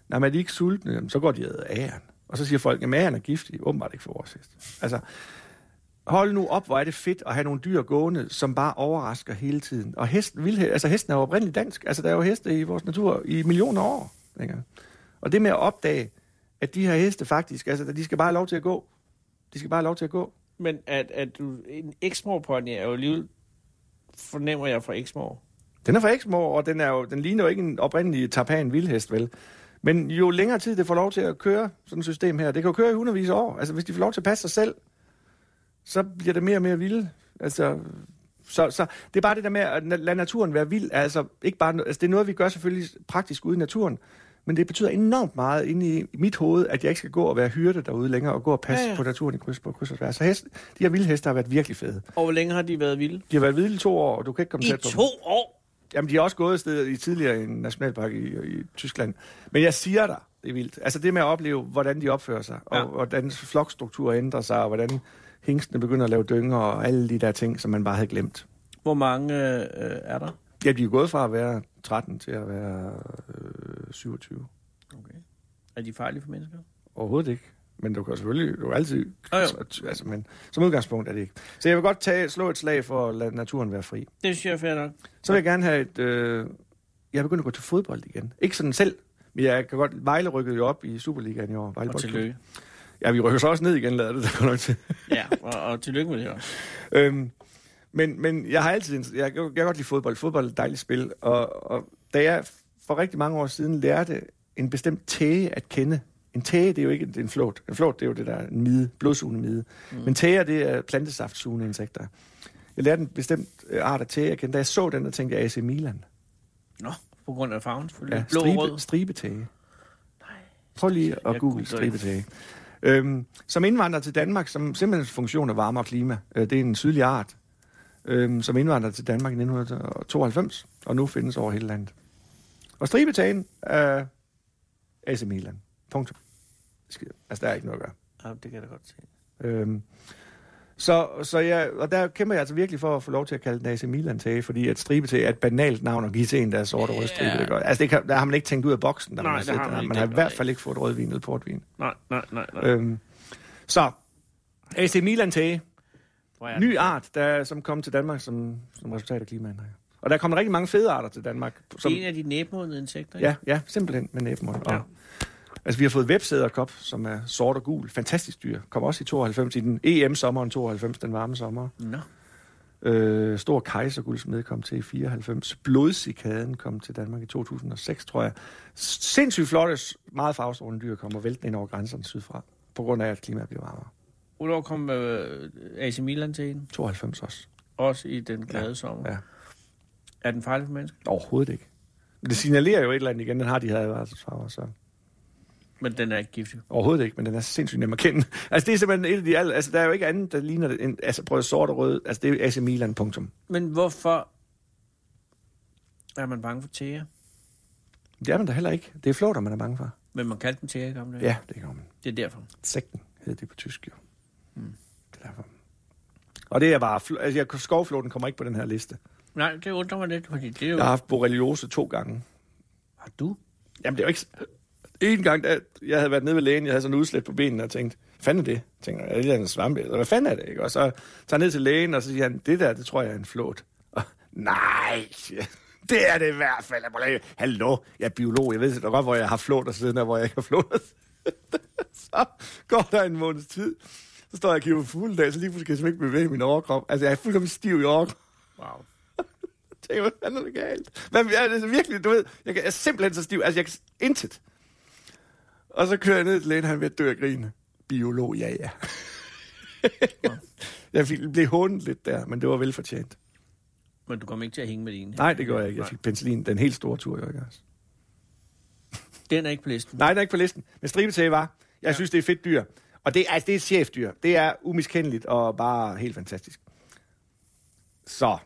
nej, men er de ikke sultne, jamen, så går de ad æren. Og så siger folk, at æren er giftig. Åbenbart ikke for vores hest. Altså, hold nu op, hvor er det fedt at have nogle dyr gående, som bare overrasker hele tiden. Og hesten, vil, altså, hesten er jo oprindeligt dansk. Altså, der er jo heste i vores natur i millioner år. Ikke? Og det med at opdage, at de her heste faktisk, altså, de skal bare have lov til at gå. De skal bare have lov til at gå. Men at, at du, en Exmoor pony er jo alligevel, fornemmer jeg fra Exmoor. Den er fra Exmoor, og den, er jo, den ligner jo ikke en oprindelig tapan vildhest, vel? Men jo længere tid det får lov til at køre, sådan et system her, det kan jo køre i hundredvis af år. Altså, hvis de får lov til at passe sig selv, så bliver det mere og mere vilde. Altså, så, så det er bare det der med at lade naturen være vild. Altså, ikke bare, altså, det er noget, vi gør selvfølgelig praktisk ude i naturen, men det betyder enormt meget inde i mit hoved, at jeg ikke skal gå og være hyrde derude længere og gå og passe Ja, ja, på naturen i kryds på kryds og tværs. Så hest, de her vilde heste har været virkelig fede. Og hvor længe har de været vilde? De har været vilde i to år, og du kan ikke komme I tæt på to dem. år? Jamen, de har også gået et sted i tidligere i en nationalpark i, i Tyskland. Men jeg siger dig, det er vildt. Altså det med at opleve, hvordan de opfører sig, og Ja. hvordan flokstruktur ændrer sig, og hvordan hængstene begynder at lave dynger, og alle de der ting, som man bare havde glemt. Hvor mange øh, er der? Ja, de er gået fra at være 13 til at være øh, 27. Okay. Er de farlige for mennesker? Overhovedet ikke. Men du kan selvfølgelig, du kan altid... Jo. Altså, men som udgangspunkt er det ikke. Så jeg vil godt tage, slå et slag for at lade naturen være fri. Det synes jeg er fair nok. Så vil jeg gerne have et... Øh, jeg er begyndt at gå til fodbold igen. Ikke sådan selv, men jeg kan godt... Vejle rykkede jo op i Superligaen i år. Vejle Og tillykke. Ja, vi rykker så også ned igen, lader det der nok til. Ja, og, og tillykke med det også. øhm, men, men jeg har altid... Jeg, jeg kan godt lide fodbold. Fodbold er et dejligt spil. Og, og da jeg for rigtig mange år siden lærte en bestemt tæge at kende... En tæge, det er jo ikke en flåt. En flåt, det er jo det der en mide, blodsugende mide. Mm. Men tæger, det er plantesaftsugende insekter. Jeg lærte en bestemt øh, art af tæge at kende. Da jeg så den, der tænkte jeg AC Milan. Nå, på grund af farven selvfølgelig. Ja, Blå stribe, rød. stribetæge. Prøv lige at Jeg google stribetæge. Øhm, som indvandrer til Danmark, som simpelthen funktion af varme og klima. Øh, det er en sydlig art, øhm, som indvandrer til Danmark i 1992, og nu findes over hele landet. Og stribetagen er AC Milan. Punktum. Altså, der er ikke noget at gøre. Ja, det kan jeg da godt se. Øhm, så, så jeg, og der kæmper jeg altså virkelig for at få lov til at kalde den AC Milan tage, fordi at stribe til er et banalt navn at give til en, der er sort og rød stribe. Ja. Det gør. Altså, det kan, der har man ikke tænkt ud af boksen. Der Nej, man, det har set, man ikke man har i hvert fald ikke fået rødvin eller portvin. Nej, nej, nej, nej. Øhm, så, AC Milan er ny art, der, som kom til Danmark som, som resultat af klimaændringer. Og der kommer rigtig mange fede arter til Danmark. Som, Det er en af de næbmodende insekter, ikke? ja, ja, simpelthen med næbmund. Ja. Og, altså, vi har fået websæderkop, som er sort og gul. Fantastisk dyr. Kom også i 92, i den EM-sommeren 92, den varme sommer. Nå. Øh, stor kejserguldsmed kom til i 94. Blodsikaden kom til Danmark i 2006, tror jeg. Sindssygt flotte, meget farvestrålende dyr kommer væltende ind over grænserne sydfra, på grund af, at klimaet bliver varmere. Hvornår kom øh, AC Milan til en? 92 også. Også i den glade sommer. Ja. Er den farlig for mennesker? Overhovedet ikke. Det signalerer jo et eller andet igen, den har de her advarselsfarver, så Men den er ikke giftig. overhovedet ikke, men den er sindssygt nem at kende. Altså det er simpelthen et af de alle, altså der er jo ikke andet, der ligner det, end, altså prøv sort og rød, altså det er AC Milan, punktum. Men hvorfor er man bange for tæger? Det er man da heller ikke. Det er flåter, man er bange for. Men man kaldte dem tæger i gamle dage. Ja, det gør man. Det er derfor. Sekten hedder det på tysk, jo. Mm. Det er derfor. Og det er bare, altså jeg, skovflåten kommer ikke på den her liste. Nej, det undrer mig lidt, fordi det er jo... Jeg har haft borreliose to gange. Har du? Jamen det er jo ikke... En gang, da jeg havde været nede ved lægen, jeg havde sådan udslæt på benene, og tænkte, hvad fanden er det? Jeg tænkte, er det en svampe? Eller hvad fanden er det? Ikke? Og så tager jeg ned til lægen, og så siger han, det der, det tror jeg er en flåt. Og, nej, jeg. det er det i hvert fald. Jeg må lade- Hallo, jeg er biolog, jeg ved godt, hvor jeg har flåt, og siden der, hvor jeg ikke har flåt. så går der en måneds tid, så står jeg og kigger på fuld dag, så lige pludselig kan jeg ikke bevæge min overkrop. Altså, jeg er fuldkommen stiv i overkrop. Wow. tænker, hvad fanden er det galt? Hvad er det virkelig, du ved, jeg, jeg er simpelthen så stiv, altså jeg kan intet. Og så kører jeg ned til lægen, han er ved at dø af grine. Biolog, ja, ja. jeg fik, blev hånet lidt der, men det var velfortjent. Men du kommer ikke til at hænge med din. Nej, det gør jeg ikke. Jeg fik penicillin den helt store tur, jo ikke også? Den er ikke på listen. Nej, den er ikke på listen. Men stribetæge var. Jeg ja. synes, det er fedt dyr. Og det, altså, det er et chefdyr. Det er umiskendeligt og bare helt fantastisk. Så.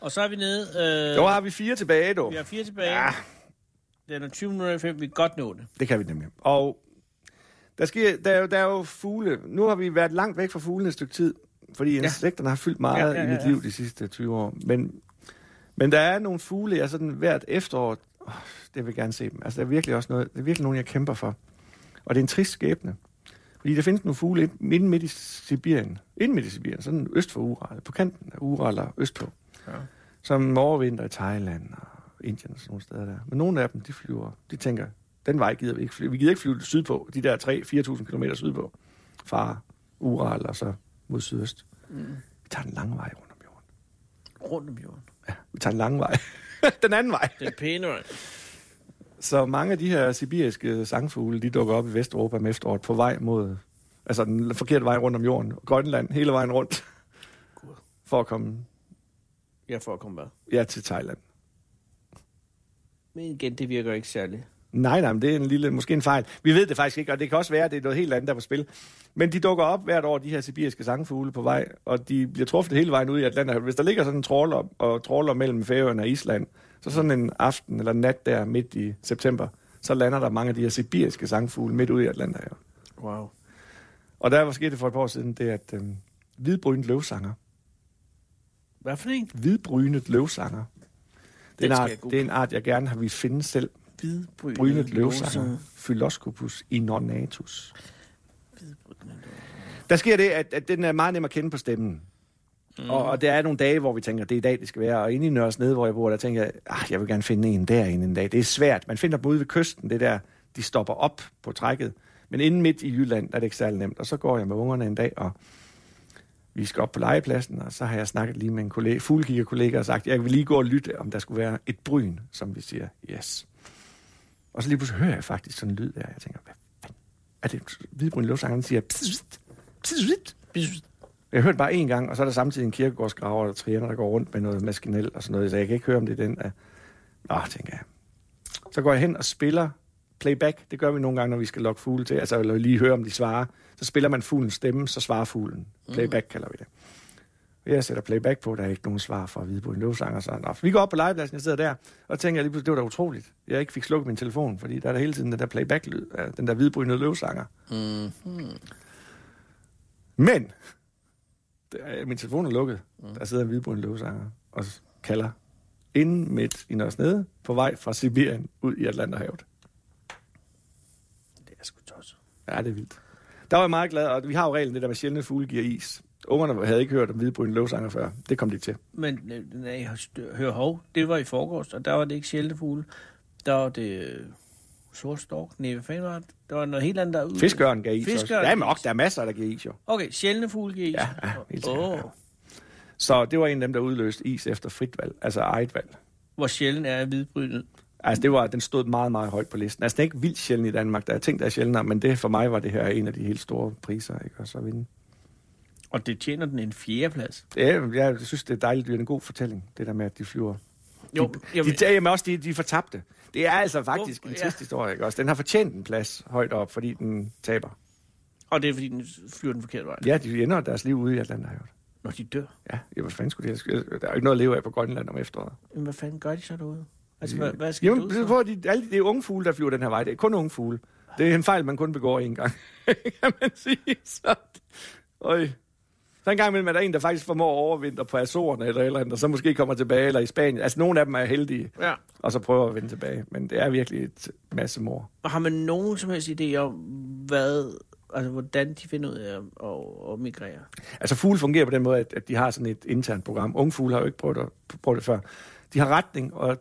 Og så er vi nede... Øh, Så har vi fire tilbage, du. vi har fire tilbage. Ja, Den er 20 minutter i. Vi kan godt nå det. det kan vi nemlig. Og der, sker, der, er jo, der er jo fugle. Nu har vi været langt væk fra fuglene et stykke tid, fordi insekterne har fyldt meget Ja, ja, ja, i mit ja. liv de sidste 20 år. Men, men der er nogle fugle, jeg sådan hvert efterår, åh, det vil jeg gerne se dem. Altså, der er virkelig også noget, det er virkelig nogle, jeg kæmper for. Og det er en trist skæbne. Fordi der findes nogle fugle ind- inde midt i Sibirien. Inde midt i Sibirien, sådan øst for Ural, på kanten af Ural og østpå. Ja. Som overvinter i Thailand og Indien og sådan nogle steder der. Men nogle af dem, de flyver, de tænker, den vej gider vi ikke flyve. Vi gider ikke flyve sydpå, de der 3-4.000 km sydpå, fra Ural og så mod sydøst. Mm. Vi tager den lange vej rundt om jorden. Rundt om jorden. Ja, vi tager den lange vej. den anden vej. Den pæne vej. Så mange af de her sibiriske sangfugle, de dukker op i Vesteuropa om efteråret på vej mod, altså den forkerte vej rundt om jorden. Grønland, hele vejen rundt. Gud. For at komme Ja, for at komme hvad? ja, til Thailand. Men igen, det virker ikke særligt. Nej, nej, men det er en lille, måske en fejl. Vi ved det faktisk ikke, og det kan også være, at det er noget helt andet, der er på spil. Men de dukker op hvert år, de her sibiriske sangfugle på vej, og de bliver truffet hele vejen ud i Atlanterhavet. Hvis der ligger sådan en trawler og trawler mellem Færøerne og Island, så sådan en aften eller nat der midt i september, så lander der mange af de her sibiriske sangfugle midt ude i Atlanterhavet. Wow. Og der var sket det for et par år siden, det er, at øhm, hvidbrynet løvsanger, Hvad for en? hvidbrynet løvsanger, det er, art, det er en art, jeg gerne har vil finde selv. Hvidbrynet Brynet løvsanger, Phyloscopus inornatus. Der sker det, at, at den er meget nem at kende på stemmen. Mm. Og, og der er nogle dage, hvor vi tænker, det er i dag, det skal være. Og inde i Nørres Nede, hvor jeg bor, der tænker jeg, ah, jeg vil gerne finde en derinde en dag. Det er svært. Man finder dem ude ved kysten, det der, de stopper op på trækket. Men inde midt i Jylland, er det ikke særlig nemt. Og så går jeg med ungerne en dag, og vi skal op på legepladsen, og så har jeg snakket lige med en kollega, fuglekiggerkollega og sagt, jeg vil lige gå og lytte, om der skulle være et bryn, som vi siger, yes. Og så lige pludselig hører jeg faktisk sådan en lyd der, jeg tænker, hvad fanden? Er det hvidbryn luftsanger, der siger, pssst, pssst, pssst. Jeg hørte bare én gang, og så er der samtidig en kirkegårdsgraver og trianer, der går rundt med noget maskinel og sådan noget, så jeg kan ikke høre, om det er den. Af... Nå, tænker jeg. Så går jeg hen og spiller playback. Det gør vi nogle gange, når vi skal lokke fugle til. Altså, eller lige høre, om de svarer. Så spiller man fuglens stemme, så svarer fuglen. Playback kalder vi det. Jeg sætter playback på, der er ikke nogen svar fra Hvidbryn Løvsanger. Så nå, vi går op på legepladsen, jeg sidder der, og tænker lige pludselig, det var da utroligt. Jeg ikke fik slukket min telefon, fordi der er der hele tiden den der playback-lyd af den der hvidbrynede løvsanger. Mm. Men, det er, min telefon er lukket. Mm. Der sidder en hvidbrun løvsanger og kalder inden midt i Nørres Nede på vej fra Sibirien ud i Atlanterhavet. Det er sgu tosset. Ja, det er vildt. Der var jeg meget glad, og vi har jo reglen det der med sjældne fugle giver is. Ungerne havde ikke hørt om hvidbryn løvsanger før. Det kom de til. Men øh, nej, hør hov, det var i forgårs, og der var det ikke sjældne fugle. Der var det øh, sort stork. Nej, hvad fanden var det? Der var noget helt andet derude. Fiskøren gav is Fiskøren også. Ja, men gav ok, is. der er masser, der giver is jo. Okay, sjældne fugle giver is. Ja, ja, helt sikkert, Åh, ja. Så det var en af dem, der udløste is efter frit valg, altså eget valg. Hvor sjældent er hvidbrynet? Altså, det var, den stod meget, meget højt på listen. Altså, den er ikke vildt sjældent i Danmark. Der er ting, der er sjældnere, men det for mig var det her en af de helt store priser, ikke? Og så vinde. Og det tjener den en fjerdeplads. Ja, jeg synes, det er dejligt. Det er en god fortælling, det der med, at de flyver. Jo, de, jeg, de, de, jamen også, de, de fortabte. Det er altså faktisk Hvor- en ja. trist historie, ikke også? Den har fortjent en plads højt op, fordi den taber. og det er, fordi den flyver den forkerte vej. Ja, de ender deres liv ude i Atlanterhavet. Når de dør. Ja, ja, hvad fanden skulle det? Der er jo ikke noget at leve af på Grønland om efteråret. Jamen, hvad fanden gør de så derude? Altså, hvad, hvad skal Jamen, de er, for? for, de, alle, det er unge fugle, der flyver den her vej. Det er kun unge fugle. Det er en fejl, man kun begår én gang, kan man sige. Så, øj. så en gang imellem er der en, der faktisk formår at overvintre på Azorerne eller eller andet, og så måske kommer tilbage, eller i Spanien. Altså, nogle af dem er heldige, Ja. og så prøver at vende tilbage. Men det er virkelig et masse mor. Og har man nogen som helst idé om, hvad, altså, hvordan de finder ud af at, at, at migrere? Altså, fugle fungerer på den måde, at, at de har sådan et internt program. Unge fugle har jo ikke prøvet, at, prøvet det før. De har retning og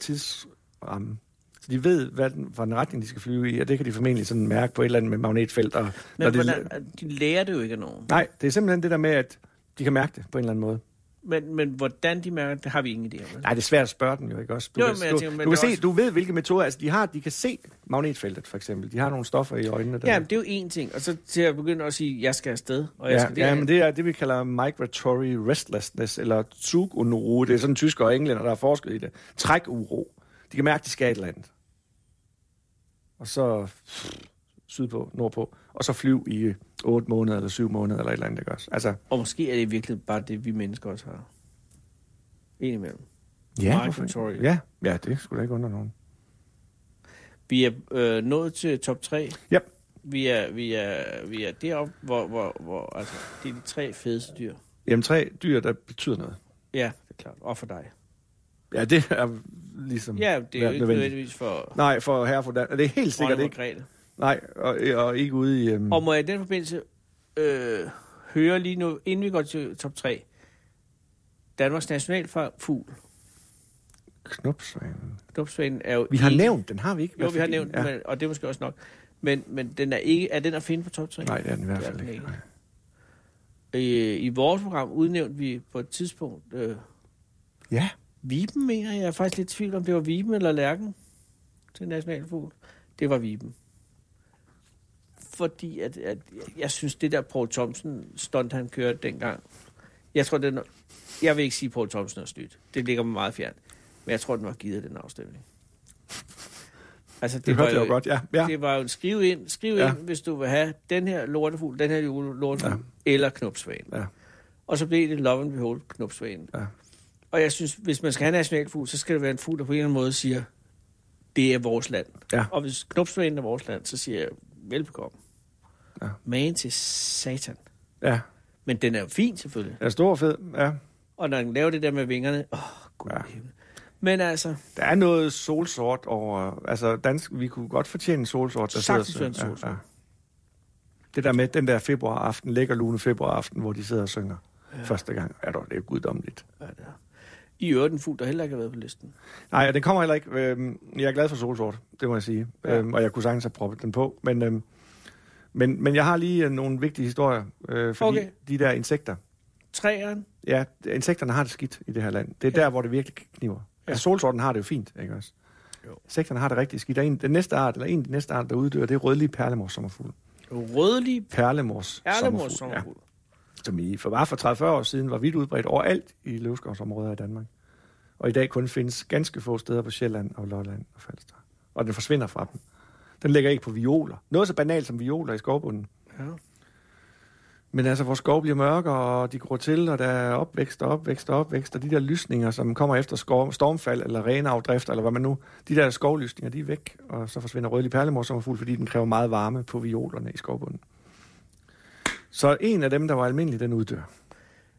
tidsramme. Så de ved, hvad den, hvad den retning, de skal flyve i, og det kan de formentlig sådan mærke på et eller andet med magnetfelt. Og, Men de, hvordan, de lærer det jo ikke af nogen. Nej, det er simpelthen det der med, at de kan mærke det på en eller anden måde. Men, men hvordan de mærker, det har vi ingen idé om. Nej, det er svært at spørge dem jo, ikke også? Du, Jo, kan, men du, tænker, men du, kan det se, også- du ved, hvilke metoder, altså de har, de kan se magnetfeltet, for eksempel. De har nogle stoffer i øjnene. Der Ja, men det er jo én ting. Og så til at begynde at sige, jeg skal afsted, og jeg ja, skal ja, men det er det, vi kalder migratory restlessness, eller Zugunruhe. Det er sådan tysker og englænder, der har forsket i det. Trækuro. De kan mærke, de skal et eller andet. Og så sydpå, nordpå. Og så flyv i 8 måneder, eller 7 måneder, eller et eller andet, ikke også? Altså, Og måske er det virkelig bare det, vi mennesker også har. Indimellem. ja, Migratory. ja, ja, det skulle da ikke undre nogen. Vi er øh, nået til top 3. Yep. Vi er, vi er, vi er deroppe, hvor, hvor, hvor altså, det er de tre fedeste dyr. Jamen, tre dyr, der betyder noget. Ja, det er klart. Og for dig. Ja, det er ligesom... Ja, det er jo ikke nødvendigvis for Nej, for herre for Dan. Det er helt sikkert ikke. Margrethe. Nej, og, og ikke ude i... Um, Og må jeg i den forbindelse øh, høre lige nu, inden vi går til top 3, Danmarks nationalfugl, knopsvanen. knopsvanen, er jo Vi har ikke- nævnt den, har vi ikke? Jo, vi har nævnt ja. ja. men, og det er måske også nok. Men, men den er ikke, er den at finde på top 3? Nej, det er den i hvert er fald den ikke. ikke. I, I vores program udnævnte vi på et tidspunkt øh, Ja, Viben, mener jeg. Jeg er faktisk lidt i tvivl om, det var Viben eller Lærken til nationalfugl. Det var Viben. Fordi at, at jeg synes, det der Paul Thomsen stunt, han kørte dengang, jeg tror, den, jeg vil ikke sige, at Paul Thomsen er snydt. Det ligger mig meget fjernt. Men jeg tror, den var givet den afstemning. Altså, det, det hørte jeg jo godt, ja. ja. Det var jo en skriv ind, skriv Ja. ind, hvis du vil have den her lortefugl, den her lortefugl, ja. eller knopsvagen. Ja. Og så blev det Love and Behold knopsvagen. Ja. Og jeg synes, hvis man skal have nationalfugl, så skal det være en fugl, der på en eller anden måde siger, det er vores land. Ja. Og hvis knopsvagen er vores land, så siger jeg, velbekomme. Ja. Man til satan. ja. Men den er jo fin, selvfølgelig. Den er stor og fed, ja. Og når den laver det der med vingerne, åh, gud Ja. ja. Men altså, Der er noget solsort over... Altså, dansk, vi kunne godt fortjene en solsort. Der Sagtens en og synger. solsort. Det der med den der februaraften, lækker lune februaraften, hvor de sidder og synger ja. første gang. Ja, dog, det er guddommeligt. er det? I øvrigt en fugl, der heller ikke har været på listen. Nej, og den kommer heller ikke. Øhm, jeg er glad for solsort, det må jeg sige. Ja. Ja. Øhm, og jeg kunne sagtens have proppet den på. Men, øhm, men, men jeg har lige øh, nogle vigtige historier. Øh, fordi Okay. de der insekter, Træeren, ja, insekterne har det skidt i det her land. Det er Ja. der, hvor det virkelig kniver. Ja. Altså, solsorten har det jo fint, ikke også? Jo. Insekterne har det rigtig skidt. Er en, den næste art, eller en af de næste arter, der uddør, det er rødlige perlemors sommerfugl. rødlig Perlemors perlemors Ja, sommerfugl. som i for bare for 30-40 år siden var vidt udbredt overalt i løvskovsområder i Danmark. Og i dag kun findes ganske få steder på Sjælland og Lolland og Falster. Og den forsvinder fra dem. Den ligger ikke på violer. Noget så banalt som violer i skovbunden. Ja. Men altså, vores skov bliver mørkere, og de gror til, og der er opvækst og opvækst og opvækst, og de der lysninger, som kommer efter skov, stormfald eller renafdrift, eller hvad man nu, de der skovlysninger, de er væk, og så forsvinder rødlig perlemor som er fuld, fordi den kræver meget varme på violerne i skovbunden. Så en af dem, der var almindelig, den uddør.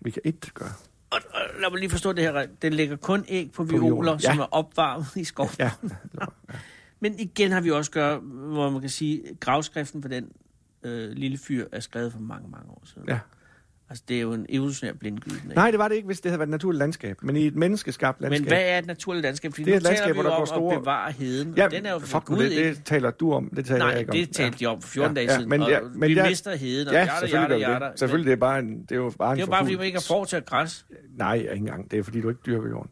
Vi kan ikke gøre. Og, og lad mig lige forstå det her. Den lægger kun æg på, violer, violer, ja. som er opvarmet i skoven. Ja, Men igen har vi også gør, hvor man kan sige, gravskriften på den øh, lille fyr er skrevet for mange, mange år siden. ja. Altså, det er jo en evolutionær blindgyden. ikke? Nej, det var det ikke, hvis det havde været et naturligt landskab. Men i et menneskeskabt landskab. Men hvad er et naturligt landskab? Fordi Det er et landskab, hvor der går store- bevare heden, Ja, og den er jo fuck Gud det, ikke. det taler du om. Det taler Nej, jeg ikke om. det talte de om for 14 Ja, dage ja, siden, men og ja, men vi jeg- mister heden, og Ja, jada, selvfølgelig vi jada. det. Selvfølgelig, det er, bare en, det er jo bare en Det er jo bare, fordi man ikke har at græs. Nej, ikke engang. Det er, fordi du ikke dyrker jorden.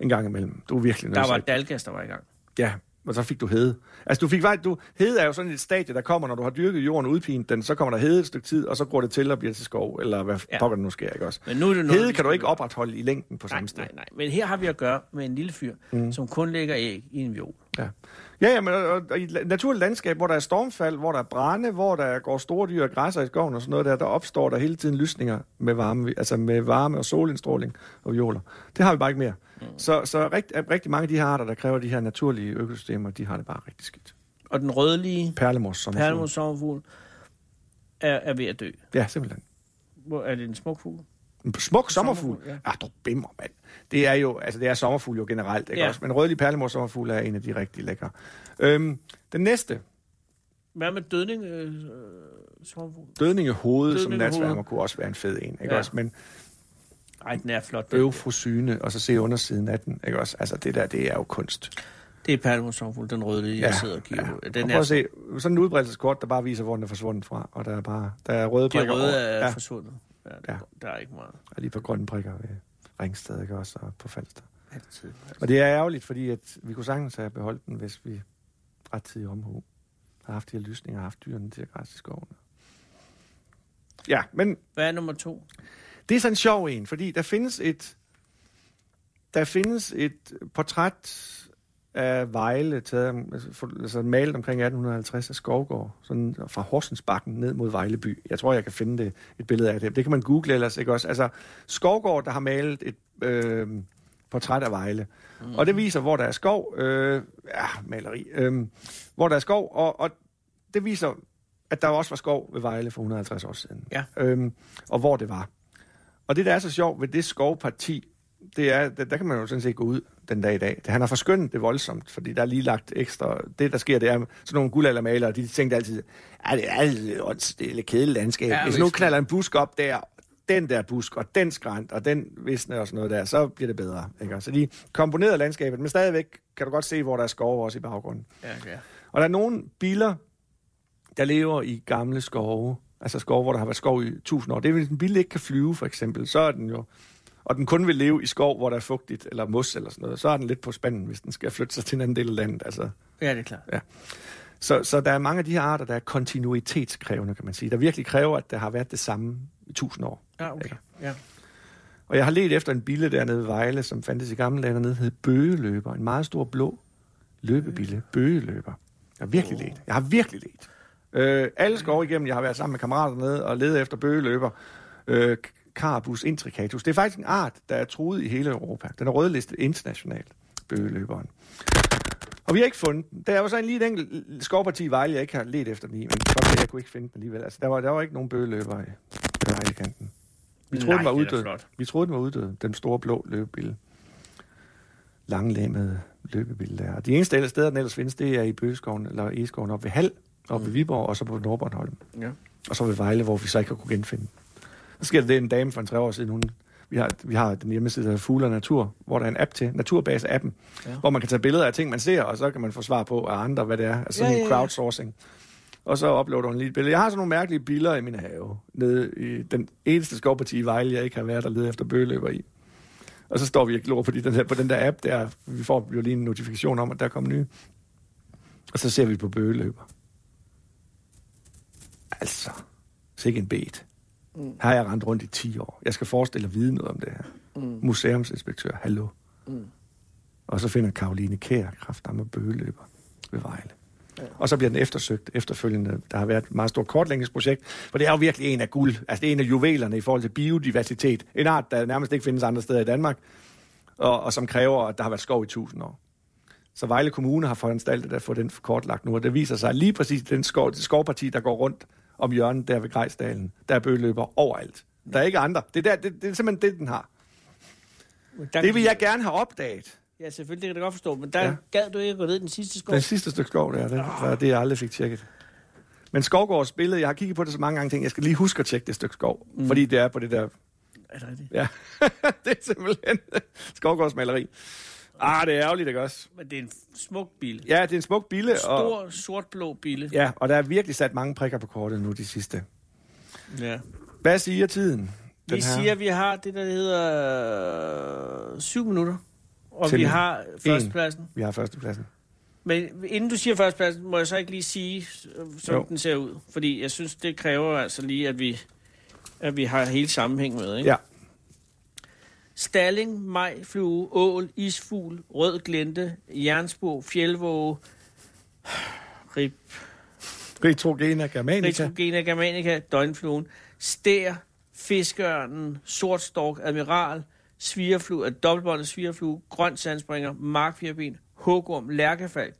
En gang imellem. Du er virkelig Der var dalgas, der var i gang. Ja, og så fik du hede. Altså, du fik faktisk... Du, hede er jo sådan et stadie, der kommer, når du har dyrket jorden og udpint den, så kommer der hede et stykke tid, og så går det til og bliver til skov, eller hvad Ja. pokker det nu sker, ikke også? Men nu er det noget, Hede kan du ikke opretholde i længden på Nej, samme sted. nej, nej. Men her har vi at gøre med en lille fyr, mm. som kun lægger æg i en viol. Ja, ja, ja men og, og, og i et naturligt landskab, hvor der er stormfald, hvor der er brænde, hvor der går store dyr og græsser i skoven og sådan noget der, der opstår der hele tiden lysninger med varme, altså med varme og solindstråling og violer. Det har vi bare ikke mere. Mm. Så, så rigt, rigtig mange af de her arter, der kræver de her naturlige økosystemer, de har det bare rigtig skidt. Og den rødlige Perlemors sommerfugl. perlemors sommerfugl er, er ved at dø. Ja, simpelthen. Hvor er det en smuk fugl? En smuk sommerfugl. Sommerfugl, ja. Ja, du bimmer, mand. Det er jo, altså det er sommerfugl jo generelt, ikke Ja. også? Men rødlig perlemors sommerfugl er en af de rigtig lækre. Øhm, den næste, Hvad med dødning øh, sommerfugl? dødningehoved som natsværmer, kunne også være en fed en, ikke Ja. også? Men Ej, den er flot. Øvfrosyne, og så se undersiden af den, ikke også? Altså det der, det er jo kunst. Det er perlemors sommerfugl, den rødlige, jeg sidder og kigger på. Den og er prøv at se, sådan en udbredelseskort, der bare viser, hvor den er forsvundet fra, og der er bare, der er røde de prikker røde over. er Ja, forsvundet. Ja, Ja. ja. Der er ikke meget. og lige på grønne prikker ved, Ringsted, ikke også, og på Falster. Altid. Og det er ærgerligt, fordi at vi kunne sagtens have beholdt den, hvis vi ret tid omhu har haft de her lysninger og haft dyrene til at græsse i skoven. Ja, men Hvad er nummer to? Det er sådan en sjov en, fordi der findes et, der findes et portræt af Vejle, taget, altså, altså malet omkring 1850 af Skovgård, sådan fra Horsensbakken ned mod Vejleby. Jeg tror, jeg kan finde det, et billede af det. Det kan man google ellers, ikke også? Altså, Skovgård, der har malet et øh, portræt af Vejle. Mm. Og det viser, hvor der er skov, øh, ja, maleri, øh, hvor der er skov, og, og det viser, at der også var skov ved Vejle for 150 år siden. Ja. Øhm, og hvor det var. Og det, der er så sjovt ved det skovparti, det er, der, der kan man jo sådan set gå ud den dag i dag. Han har forskyndet det voldsomt, fordi der er lige lagt ekstra... Det, der sker, det er sådan nogle guldaldermalere, de tænkte altid, at det er altid er kedeligt landskab. Ja, Hvis nu knalder en busk op der, den der busk, og den skrænt, og den visne og sådan noget der, så bliver det bedre. Ikke? Så de komponerede landskabet, men stadigvæk kan du godt se, hvor der er skov også i baggrunden. Ja, ja. Og der er nogle biller, der lever i gamle skove, altså skove, hvor der har været skov i tusind år. Det er, hvis en bille ikke kan flyve, for eksempel, så er den jo, og den kun vil leve i skov, hvor der er fugtigt, eller mos eller sådan noget, så er den lidt på spanden, hvis den skal flytte sig til en anden del af landet. Altså, ja, det er klart. så, så der er mange af de her arter, der er kontinuitetskrævende, kan man sige. Der virkelig kræver, at der har været det samme i tusind år. Ja, okay. Ja. Og jeg har let efter en bille dernede ved Vejle, som fandtes i gamle dage dernede, hed Bøgeløber. En meget stor blå løbebille. Bøgeløber. Jeg har virkelig let. Jeg har virkelig let. Øh, alle skove igennem, jeg har været sammen med kammerater dernede og ledet efter bøgeløber. Øh, Carabus intricatus. Det er faktisk en art, der er truet i hele Europa. Den er rødlistet internationalt, bøgeløberen. Og vi har ikke fundet den. Der er jo så en lige et enkelt skovparti i Vejle, jeg ikke har let efter den i, men jeg kunne ikke finde den alligevel. Altså, der var, der var ikke nogen bøgeløber i Vejlekanten. Vi troede, den var uddød. Vi troede, den var uddød. Den store blå løbebille. Langlæmmede løbebille der. Og de eneste ellers steder, den ellers findes, det er i Bøgeskoven, eller Egeskoven oppe ved Hal, oppe ved Viborg, og så på Nordbornholm. Ja. Og så ved Vejle, hvor vi så ikke har kunne genfinde. Så sker der det, en dame for en tre år siden, hun, vi har, vi har den hjemmeside, der hedder Fugle og Natur, hvor der er en app til, Naturbase-appen, Ja. hvor man kan tage billeder af ting, man ser, og så kan man få svar på af andre, hvad det er. Altså sådan Ja, ja, ja, crowdsourcing. Og så uploader hun lige et billede. Jeg har sådan nogle mærkelige billeder i min have, nede i den eneste skovparti i Vejle, jeg ikke har været og lede efter bøgeløber i. Og så står vi og glor på, de, den her, på den der app der. Vi får jo lige en notifikation om, at der kommer nye. Og så ser vi på bøgeløber. Altså, sikke en bet. Mm. Her har jeg rendt rundt i 10 år. Jeg skal forestille at vide noget om det her. Mm. Museumsinspektør, hallo. Mm. Og så finder Karoline Kær kraftedeme bøgeløber ved Vejle. Ja. Og så bliver den eftersøgt efterfølgende. Der har været et meget stort kortlægningsprojekt, for det er jo virkelig en af guld. Altså det er en af juvelerne i forhold til biodiversitet. En art, der nærmest ikke findes andre steder i Danmark, og, og som kræver, at der har været skov i tusind år. Så Vejle Kommune har foranstaltet at få den kortlagt nu, og det viser sig lige præcis den skov, det skovparti, der går rundt om hjørnet der ved Grejsdalen, der er bøgeløber overalt. Der er ikke andre. Det er, der, det, det er simpelthen det, den har. Der, Det vil jeg gerne have opdaget. Ja, selvfølgelig, det kan jeg godt forstå. Men der ja. Gad du ikke at gå ned den sidste skov. Den sidste stykke skov der, det var det, jeg aldrig fik tjekket. Men Skovgårds billede, jeg har kigget på det så mange gange, tænkt, jeg skal lige huske at tjekke det stykke skov. Mm. Fordi det er på det der... Er det rigtigt? Ja, det er simpelthen Skovgårds maleri. Ah, det er ærgerligt, ikke også? Men det er en smuk bil. Ja, det er en smuk bille. Og, Stor, sort-blå bille. ja, og der er virkelig sat mange prikker på kortet nu de sidste. ja. Hvad siger tiden? Vi her? siger, at vi har det, der hedder øh, syv minutter. Og Til vi en. har førstepladsen. Vi har førstepladsen. Men inden du siger førstepladsen, må jeg så ikke lige sige, øh, som Jo. den ser ud. Fordi jeg synes, det kræver altså lige, at vi, at vi har hele sammenhæng med. Ikke? Ja. Stalling, majflue, ål, isfugl, rød glente, jernsbo, fjeldvåge, rib, Retrogena germanica. Retrogena germanica, døgnfluen, stær, fiskeørnen, sortstork, admiral, svigerflue, øh, dobbeltbåndet svigerflue, grøn sandspringer, markfjerben, hugorm, lærkefalk,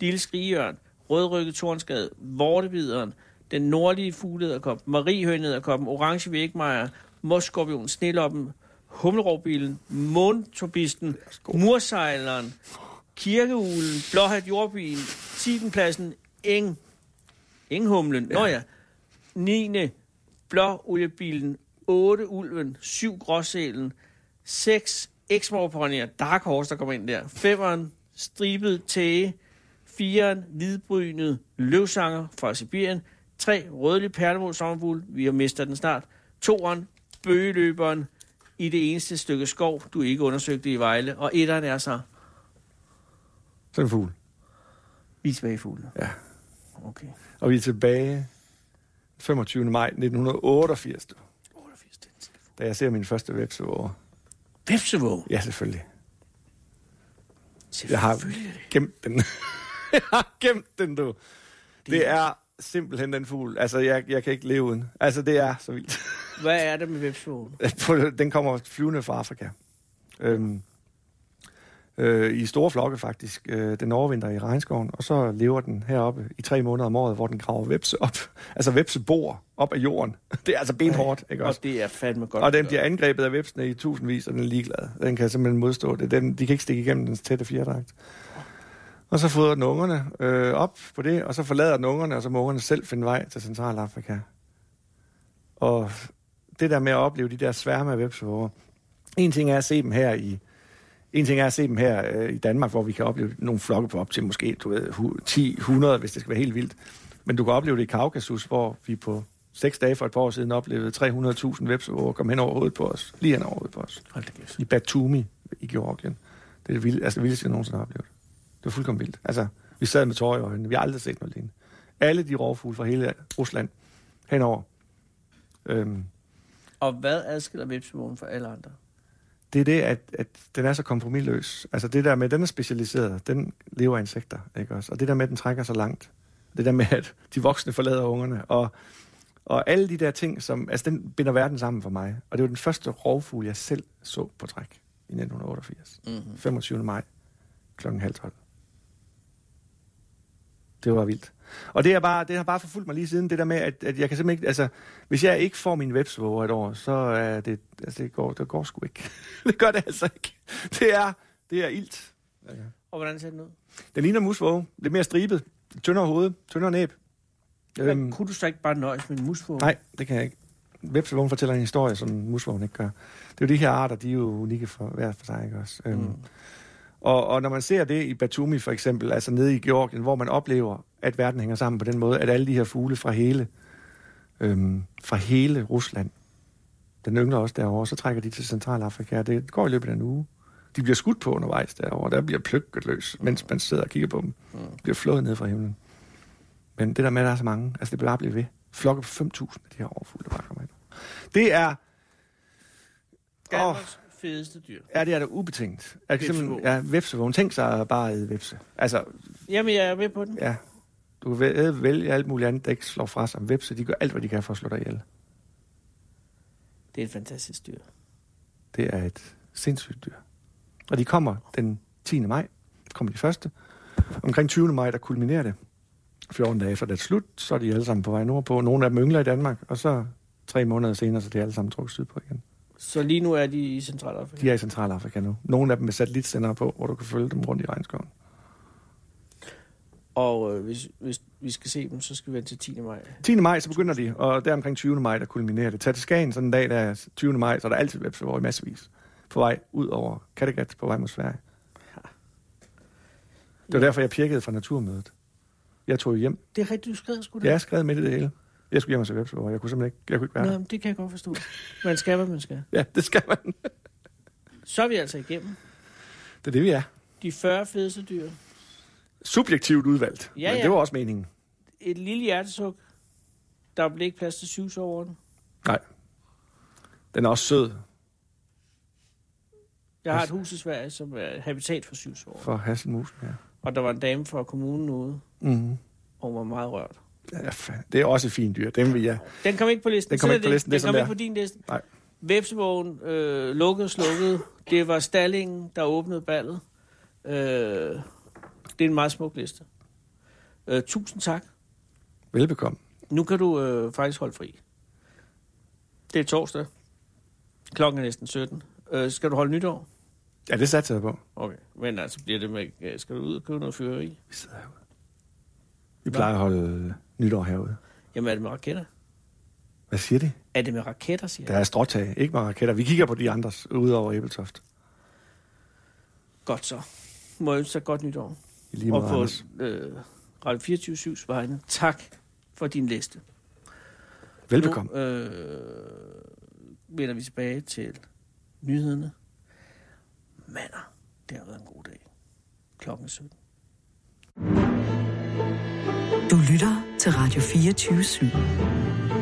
lille skrigeørn, rødrykket tornskade, vortebideren, den nordlige fuglederkop, mariehønederkoppen, orange vægmejer, mosskorpion, sneloppen, humlerovbilen, månturbisten, mursejleren, kirkeulen, blåhat jordbilen, tidenpladsen, eng, enghumlen, ja. nå ja, 9. blåoliebilen, 8 ulven, 7 gråsælen, 6 eksmorponier, dark horse, der kommer ind der, 5'eren, stribet tæge, 4'eren, hvidbrynet løvsanger fra Sibirien, 3 rødlig perlemor sommerfugl, vi har mistet den snart, 2'eren, bøgeløberen, i det eneste stykke skov, du ikke undersøgte i Vejle. Og etteren er så Sådan en fugl. isvagefugle. Ja. Okay. Og vi er tilbage 25. maj 1988, 88, det er en telefon. da jeg ser min første vepsevåger. Vepsevåg. Ja, selvfølgelig. Jeg har Selvfølgelig. gemt den. jeg har gemt den, du. Det er simpelthen den fugl. Altså, jeg, jeg kan ikke leve uden. Altså, det er så vildt. Hvad er det med? På- den kommer flyvende fra Afrika. Øhm, øh, I store flokke faktisk. Øh, den overvinter i regnskoven, og så lever den heroppe i tre måneder om året, hvor den graver vepse op. Altså vepsebor op af jorden. Det er altså benhårdt, ikke også? Og det er fandme godt. Og den bliver angrebet af vepsene i tusindvis, og den er ligeglad. Den kan simpelthen modstå det. Den, de kan ikke stikke igennem dens tætte fjerdragt. Og så fodrer den ungerne øh, op på det, og så forlader den ungerne, og så må ungerne selv finde vej til Centralafrika. Og det der med at opleve de der sværme af vepsevåger. En ting er at se dem her i en ting er at se dem her øh, i Danmark, hvor vi kan opleve nogle flokke på op til måske du ved, 10-100, hvis det skal være helt vildt. Men du kan opleve det i Kaukasus, hvor vi på seks dage for et par år siden oplevede 300.000 vepsevåger komme hen over hovedet på os. Lige hen over hovedet på os. Hold. I Batumi i Georgien. Det er det, vilde, altså det vildeste, jeg nogensinde har oplevet. Det var fuldkommen vildt. Altså, vi sad med tårer i øjnene. Vi har aldrig set noget lignende. Alle de rovfugle fra hele Rusland henover. Øhm, Og hvad adskiller vepsevågen fra alle andre? det er det, at, at den er så kompromilløs. Altså det der med, den er specialiseret, den lever af insekter, ikke også? Og det der med, at den trækker så langt. Det der med, at de voksne forlader ungerne. Og, og alle de der ting, som, altså den binder verden sammen for mig. Og det var den første rovfugl, jeg selv så på træk i 1988. Mm-hmm. 25. maj klokken halv 12. Det var vildt. Og det, er bare, det har bare forfulgt mig lige siden, det der med, at, at jeg kan simpelthen ikke, altså, hvis jeg ikke får min websvåger et år, så er det, altså, det går, det går sgu ikke. det gør det altså ikke. Det er, det er ildt. Ja. Og hvordan ser den ud? Den ligner musvåge, lidt mere stribet, tyndere hoved, tyndere næb. Øhm, Øhm, kunne du så ikke bare nøjes med en musvåge? nej, det kan jeg ikke. Vepsevågen fortæller en historie, som musvågen ikke gør. Det er jo de her arter, de er jo unikke for hver for sig, ikke også? Øhm, Mm. Og, og når man ser det i Batumi for eksempel, altså nede i Georgien, hvor man oplever, at verden hænger sammen på den måde, at alle de her fugle fra hele, øhm, fra hele Rusland, den yngler også derovre, så trækker de til Centralafrika, og det går i løbet af en uge. De bliver skudt på undervejs derovre, der bliver plukket løs, mens man sidder og kigger på dem. Mm. De bliver flået ned fra himlen. Men det der med, at der er så mange, altså det bliver bare blive ved. Flokke på 5.000 af de her overfugle, der bare kommer ind. Det er, Danmarks fedeste dyr. Ja, det er det ubetinget. Jeg kan Vepsevågen. ja, vepsevågen. Tænk sig at bare æde vepse. Altså, Jamen, jeg er med på den. ja. Du kan vælge, vælge alt muligt andet, der ikke slår fra sig. Vepse, de gør alt, hvad de kan for at slå dig ihjel. Det er et fantastisk dyr. Det er et sindssygt dyr. Og de kommer den 10. maj. Kommer de første. Omkring 20. maj, der kulminerer det. 14 dage efter det er slut, så er de alle sammen på vej nordpå. Nogle af dem yngler i Danmark, og så tre måneder senere, så er de alle sammen trukket sydpå igen. Så lige nu er de i Centralafrika. De er i Centralafrika nu. Nogle af dem med satellitsendere på, hvor du kan følge dem rundt i regnskoven. Og øh, hvis, hvis vi skal se dem, så skal vi vente til 10. maj. 10. maj, så begynder de, og der omkring 20. maj, der kulminerer det. Tag til Skagen sådan en dag, der er 20. maj, så er der altid vepsevår i massevis. På vej ud over Kattegat, på vej mod Sverige. Det var derfor, jeg pirkede fra naturmødet. Jeg tog hjem. Det er rigtigt, du skrev sgu da. Jeg skrevet midt i det hele. Jeg skulle hjem og se vepsevår. Jeg kunne simpelthen ikke, jeg kunne ikke være Nå, der. men det kan jeg godt forstå. Man skal, hvad man skal. Ja, det skal man. Så er vi altså igennem. Det er det, vi er. De 40 fedeste dyr. Subjektivt udvalgt. Ja, Men ja. det var også meningen. Et lille hjertesuk. Der bliver ikke plads til syvsoveren. Nej. Den er også sød Jeg har et hus i Sverige, som er habitat for syvsoveren. for Hasselmusen. Ja. Og der var en dame fra kommunen ude, Mm-hmm. og hun var meget rørt. Det er også et fint dyr. Den vil jeg. Den kom ikke på listen. Den kom ikke på listen, Den sådan, kom ikke på din liste. Nej. Vepsevågen, øh, lukket og slukket. Det var stallingen, der åbnede ballet. Øh, det er en meget smuk liste. Øh, tusind tak. Velbekomme. Nu kan du øh, faktisk holde fri. Det er torsdag. Klokken er næsten 17. Øh, skal du holde nytår? Ja, det satser jeg på. Okay. Men altså, bliver det med... Skal du ud og købe noget fyrværkeri? Vi sidder herude. Vi plejer at holde nytår herude. Jamen, er det med raketter? Hvad siger de? Er det med raketter, siger Der jeg? er stråtag, ikke med raketter. Vi kigger på de andres, ude over Æbeltoft. Godt så. Må jeg ønske dig godt nytår. I lige måde, og på øh, Radio 24 vegne, tak for din liste. Velbekomme. Nu øh, vender vi tilbage til nyhederne. Mander, det har været en god dag. Klokken 17. Du lytter til Radio 24 /7.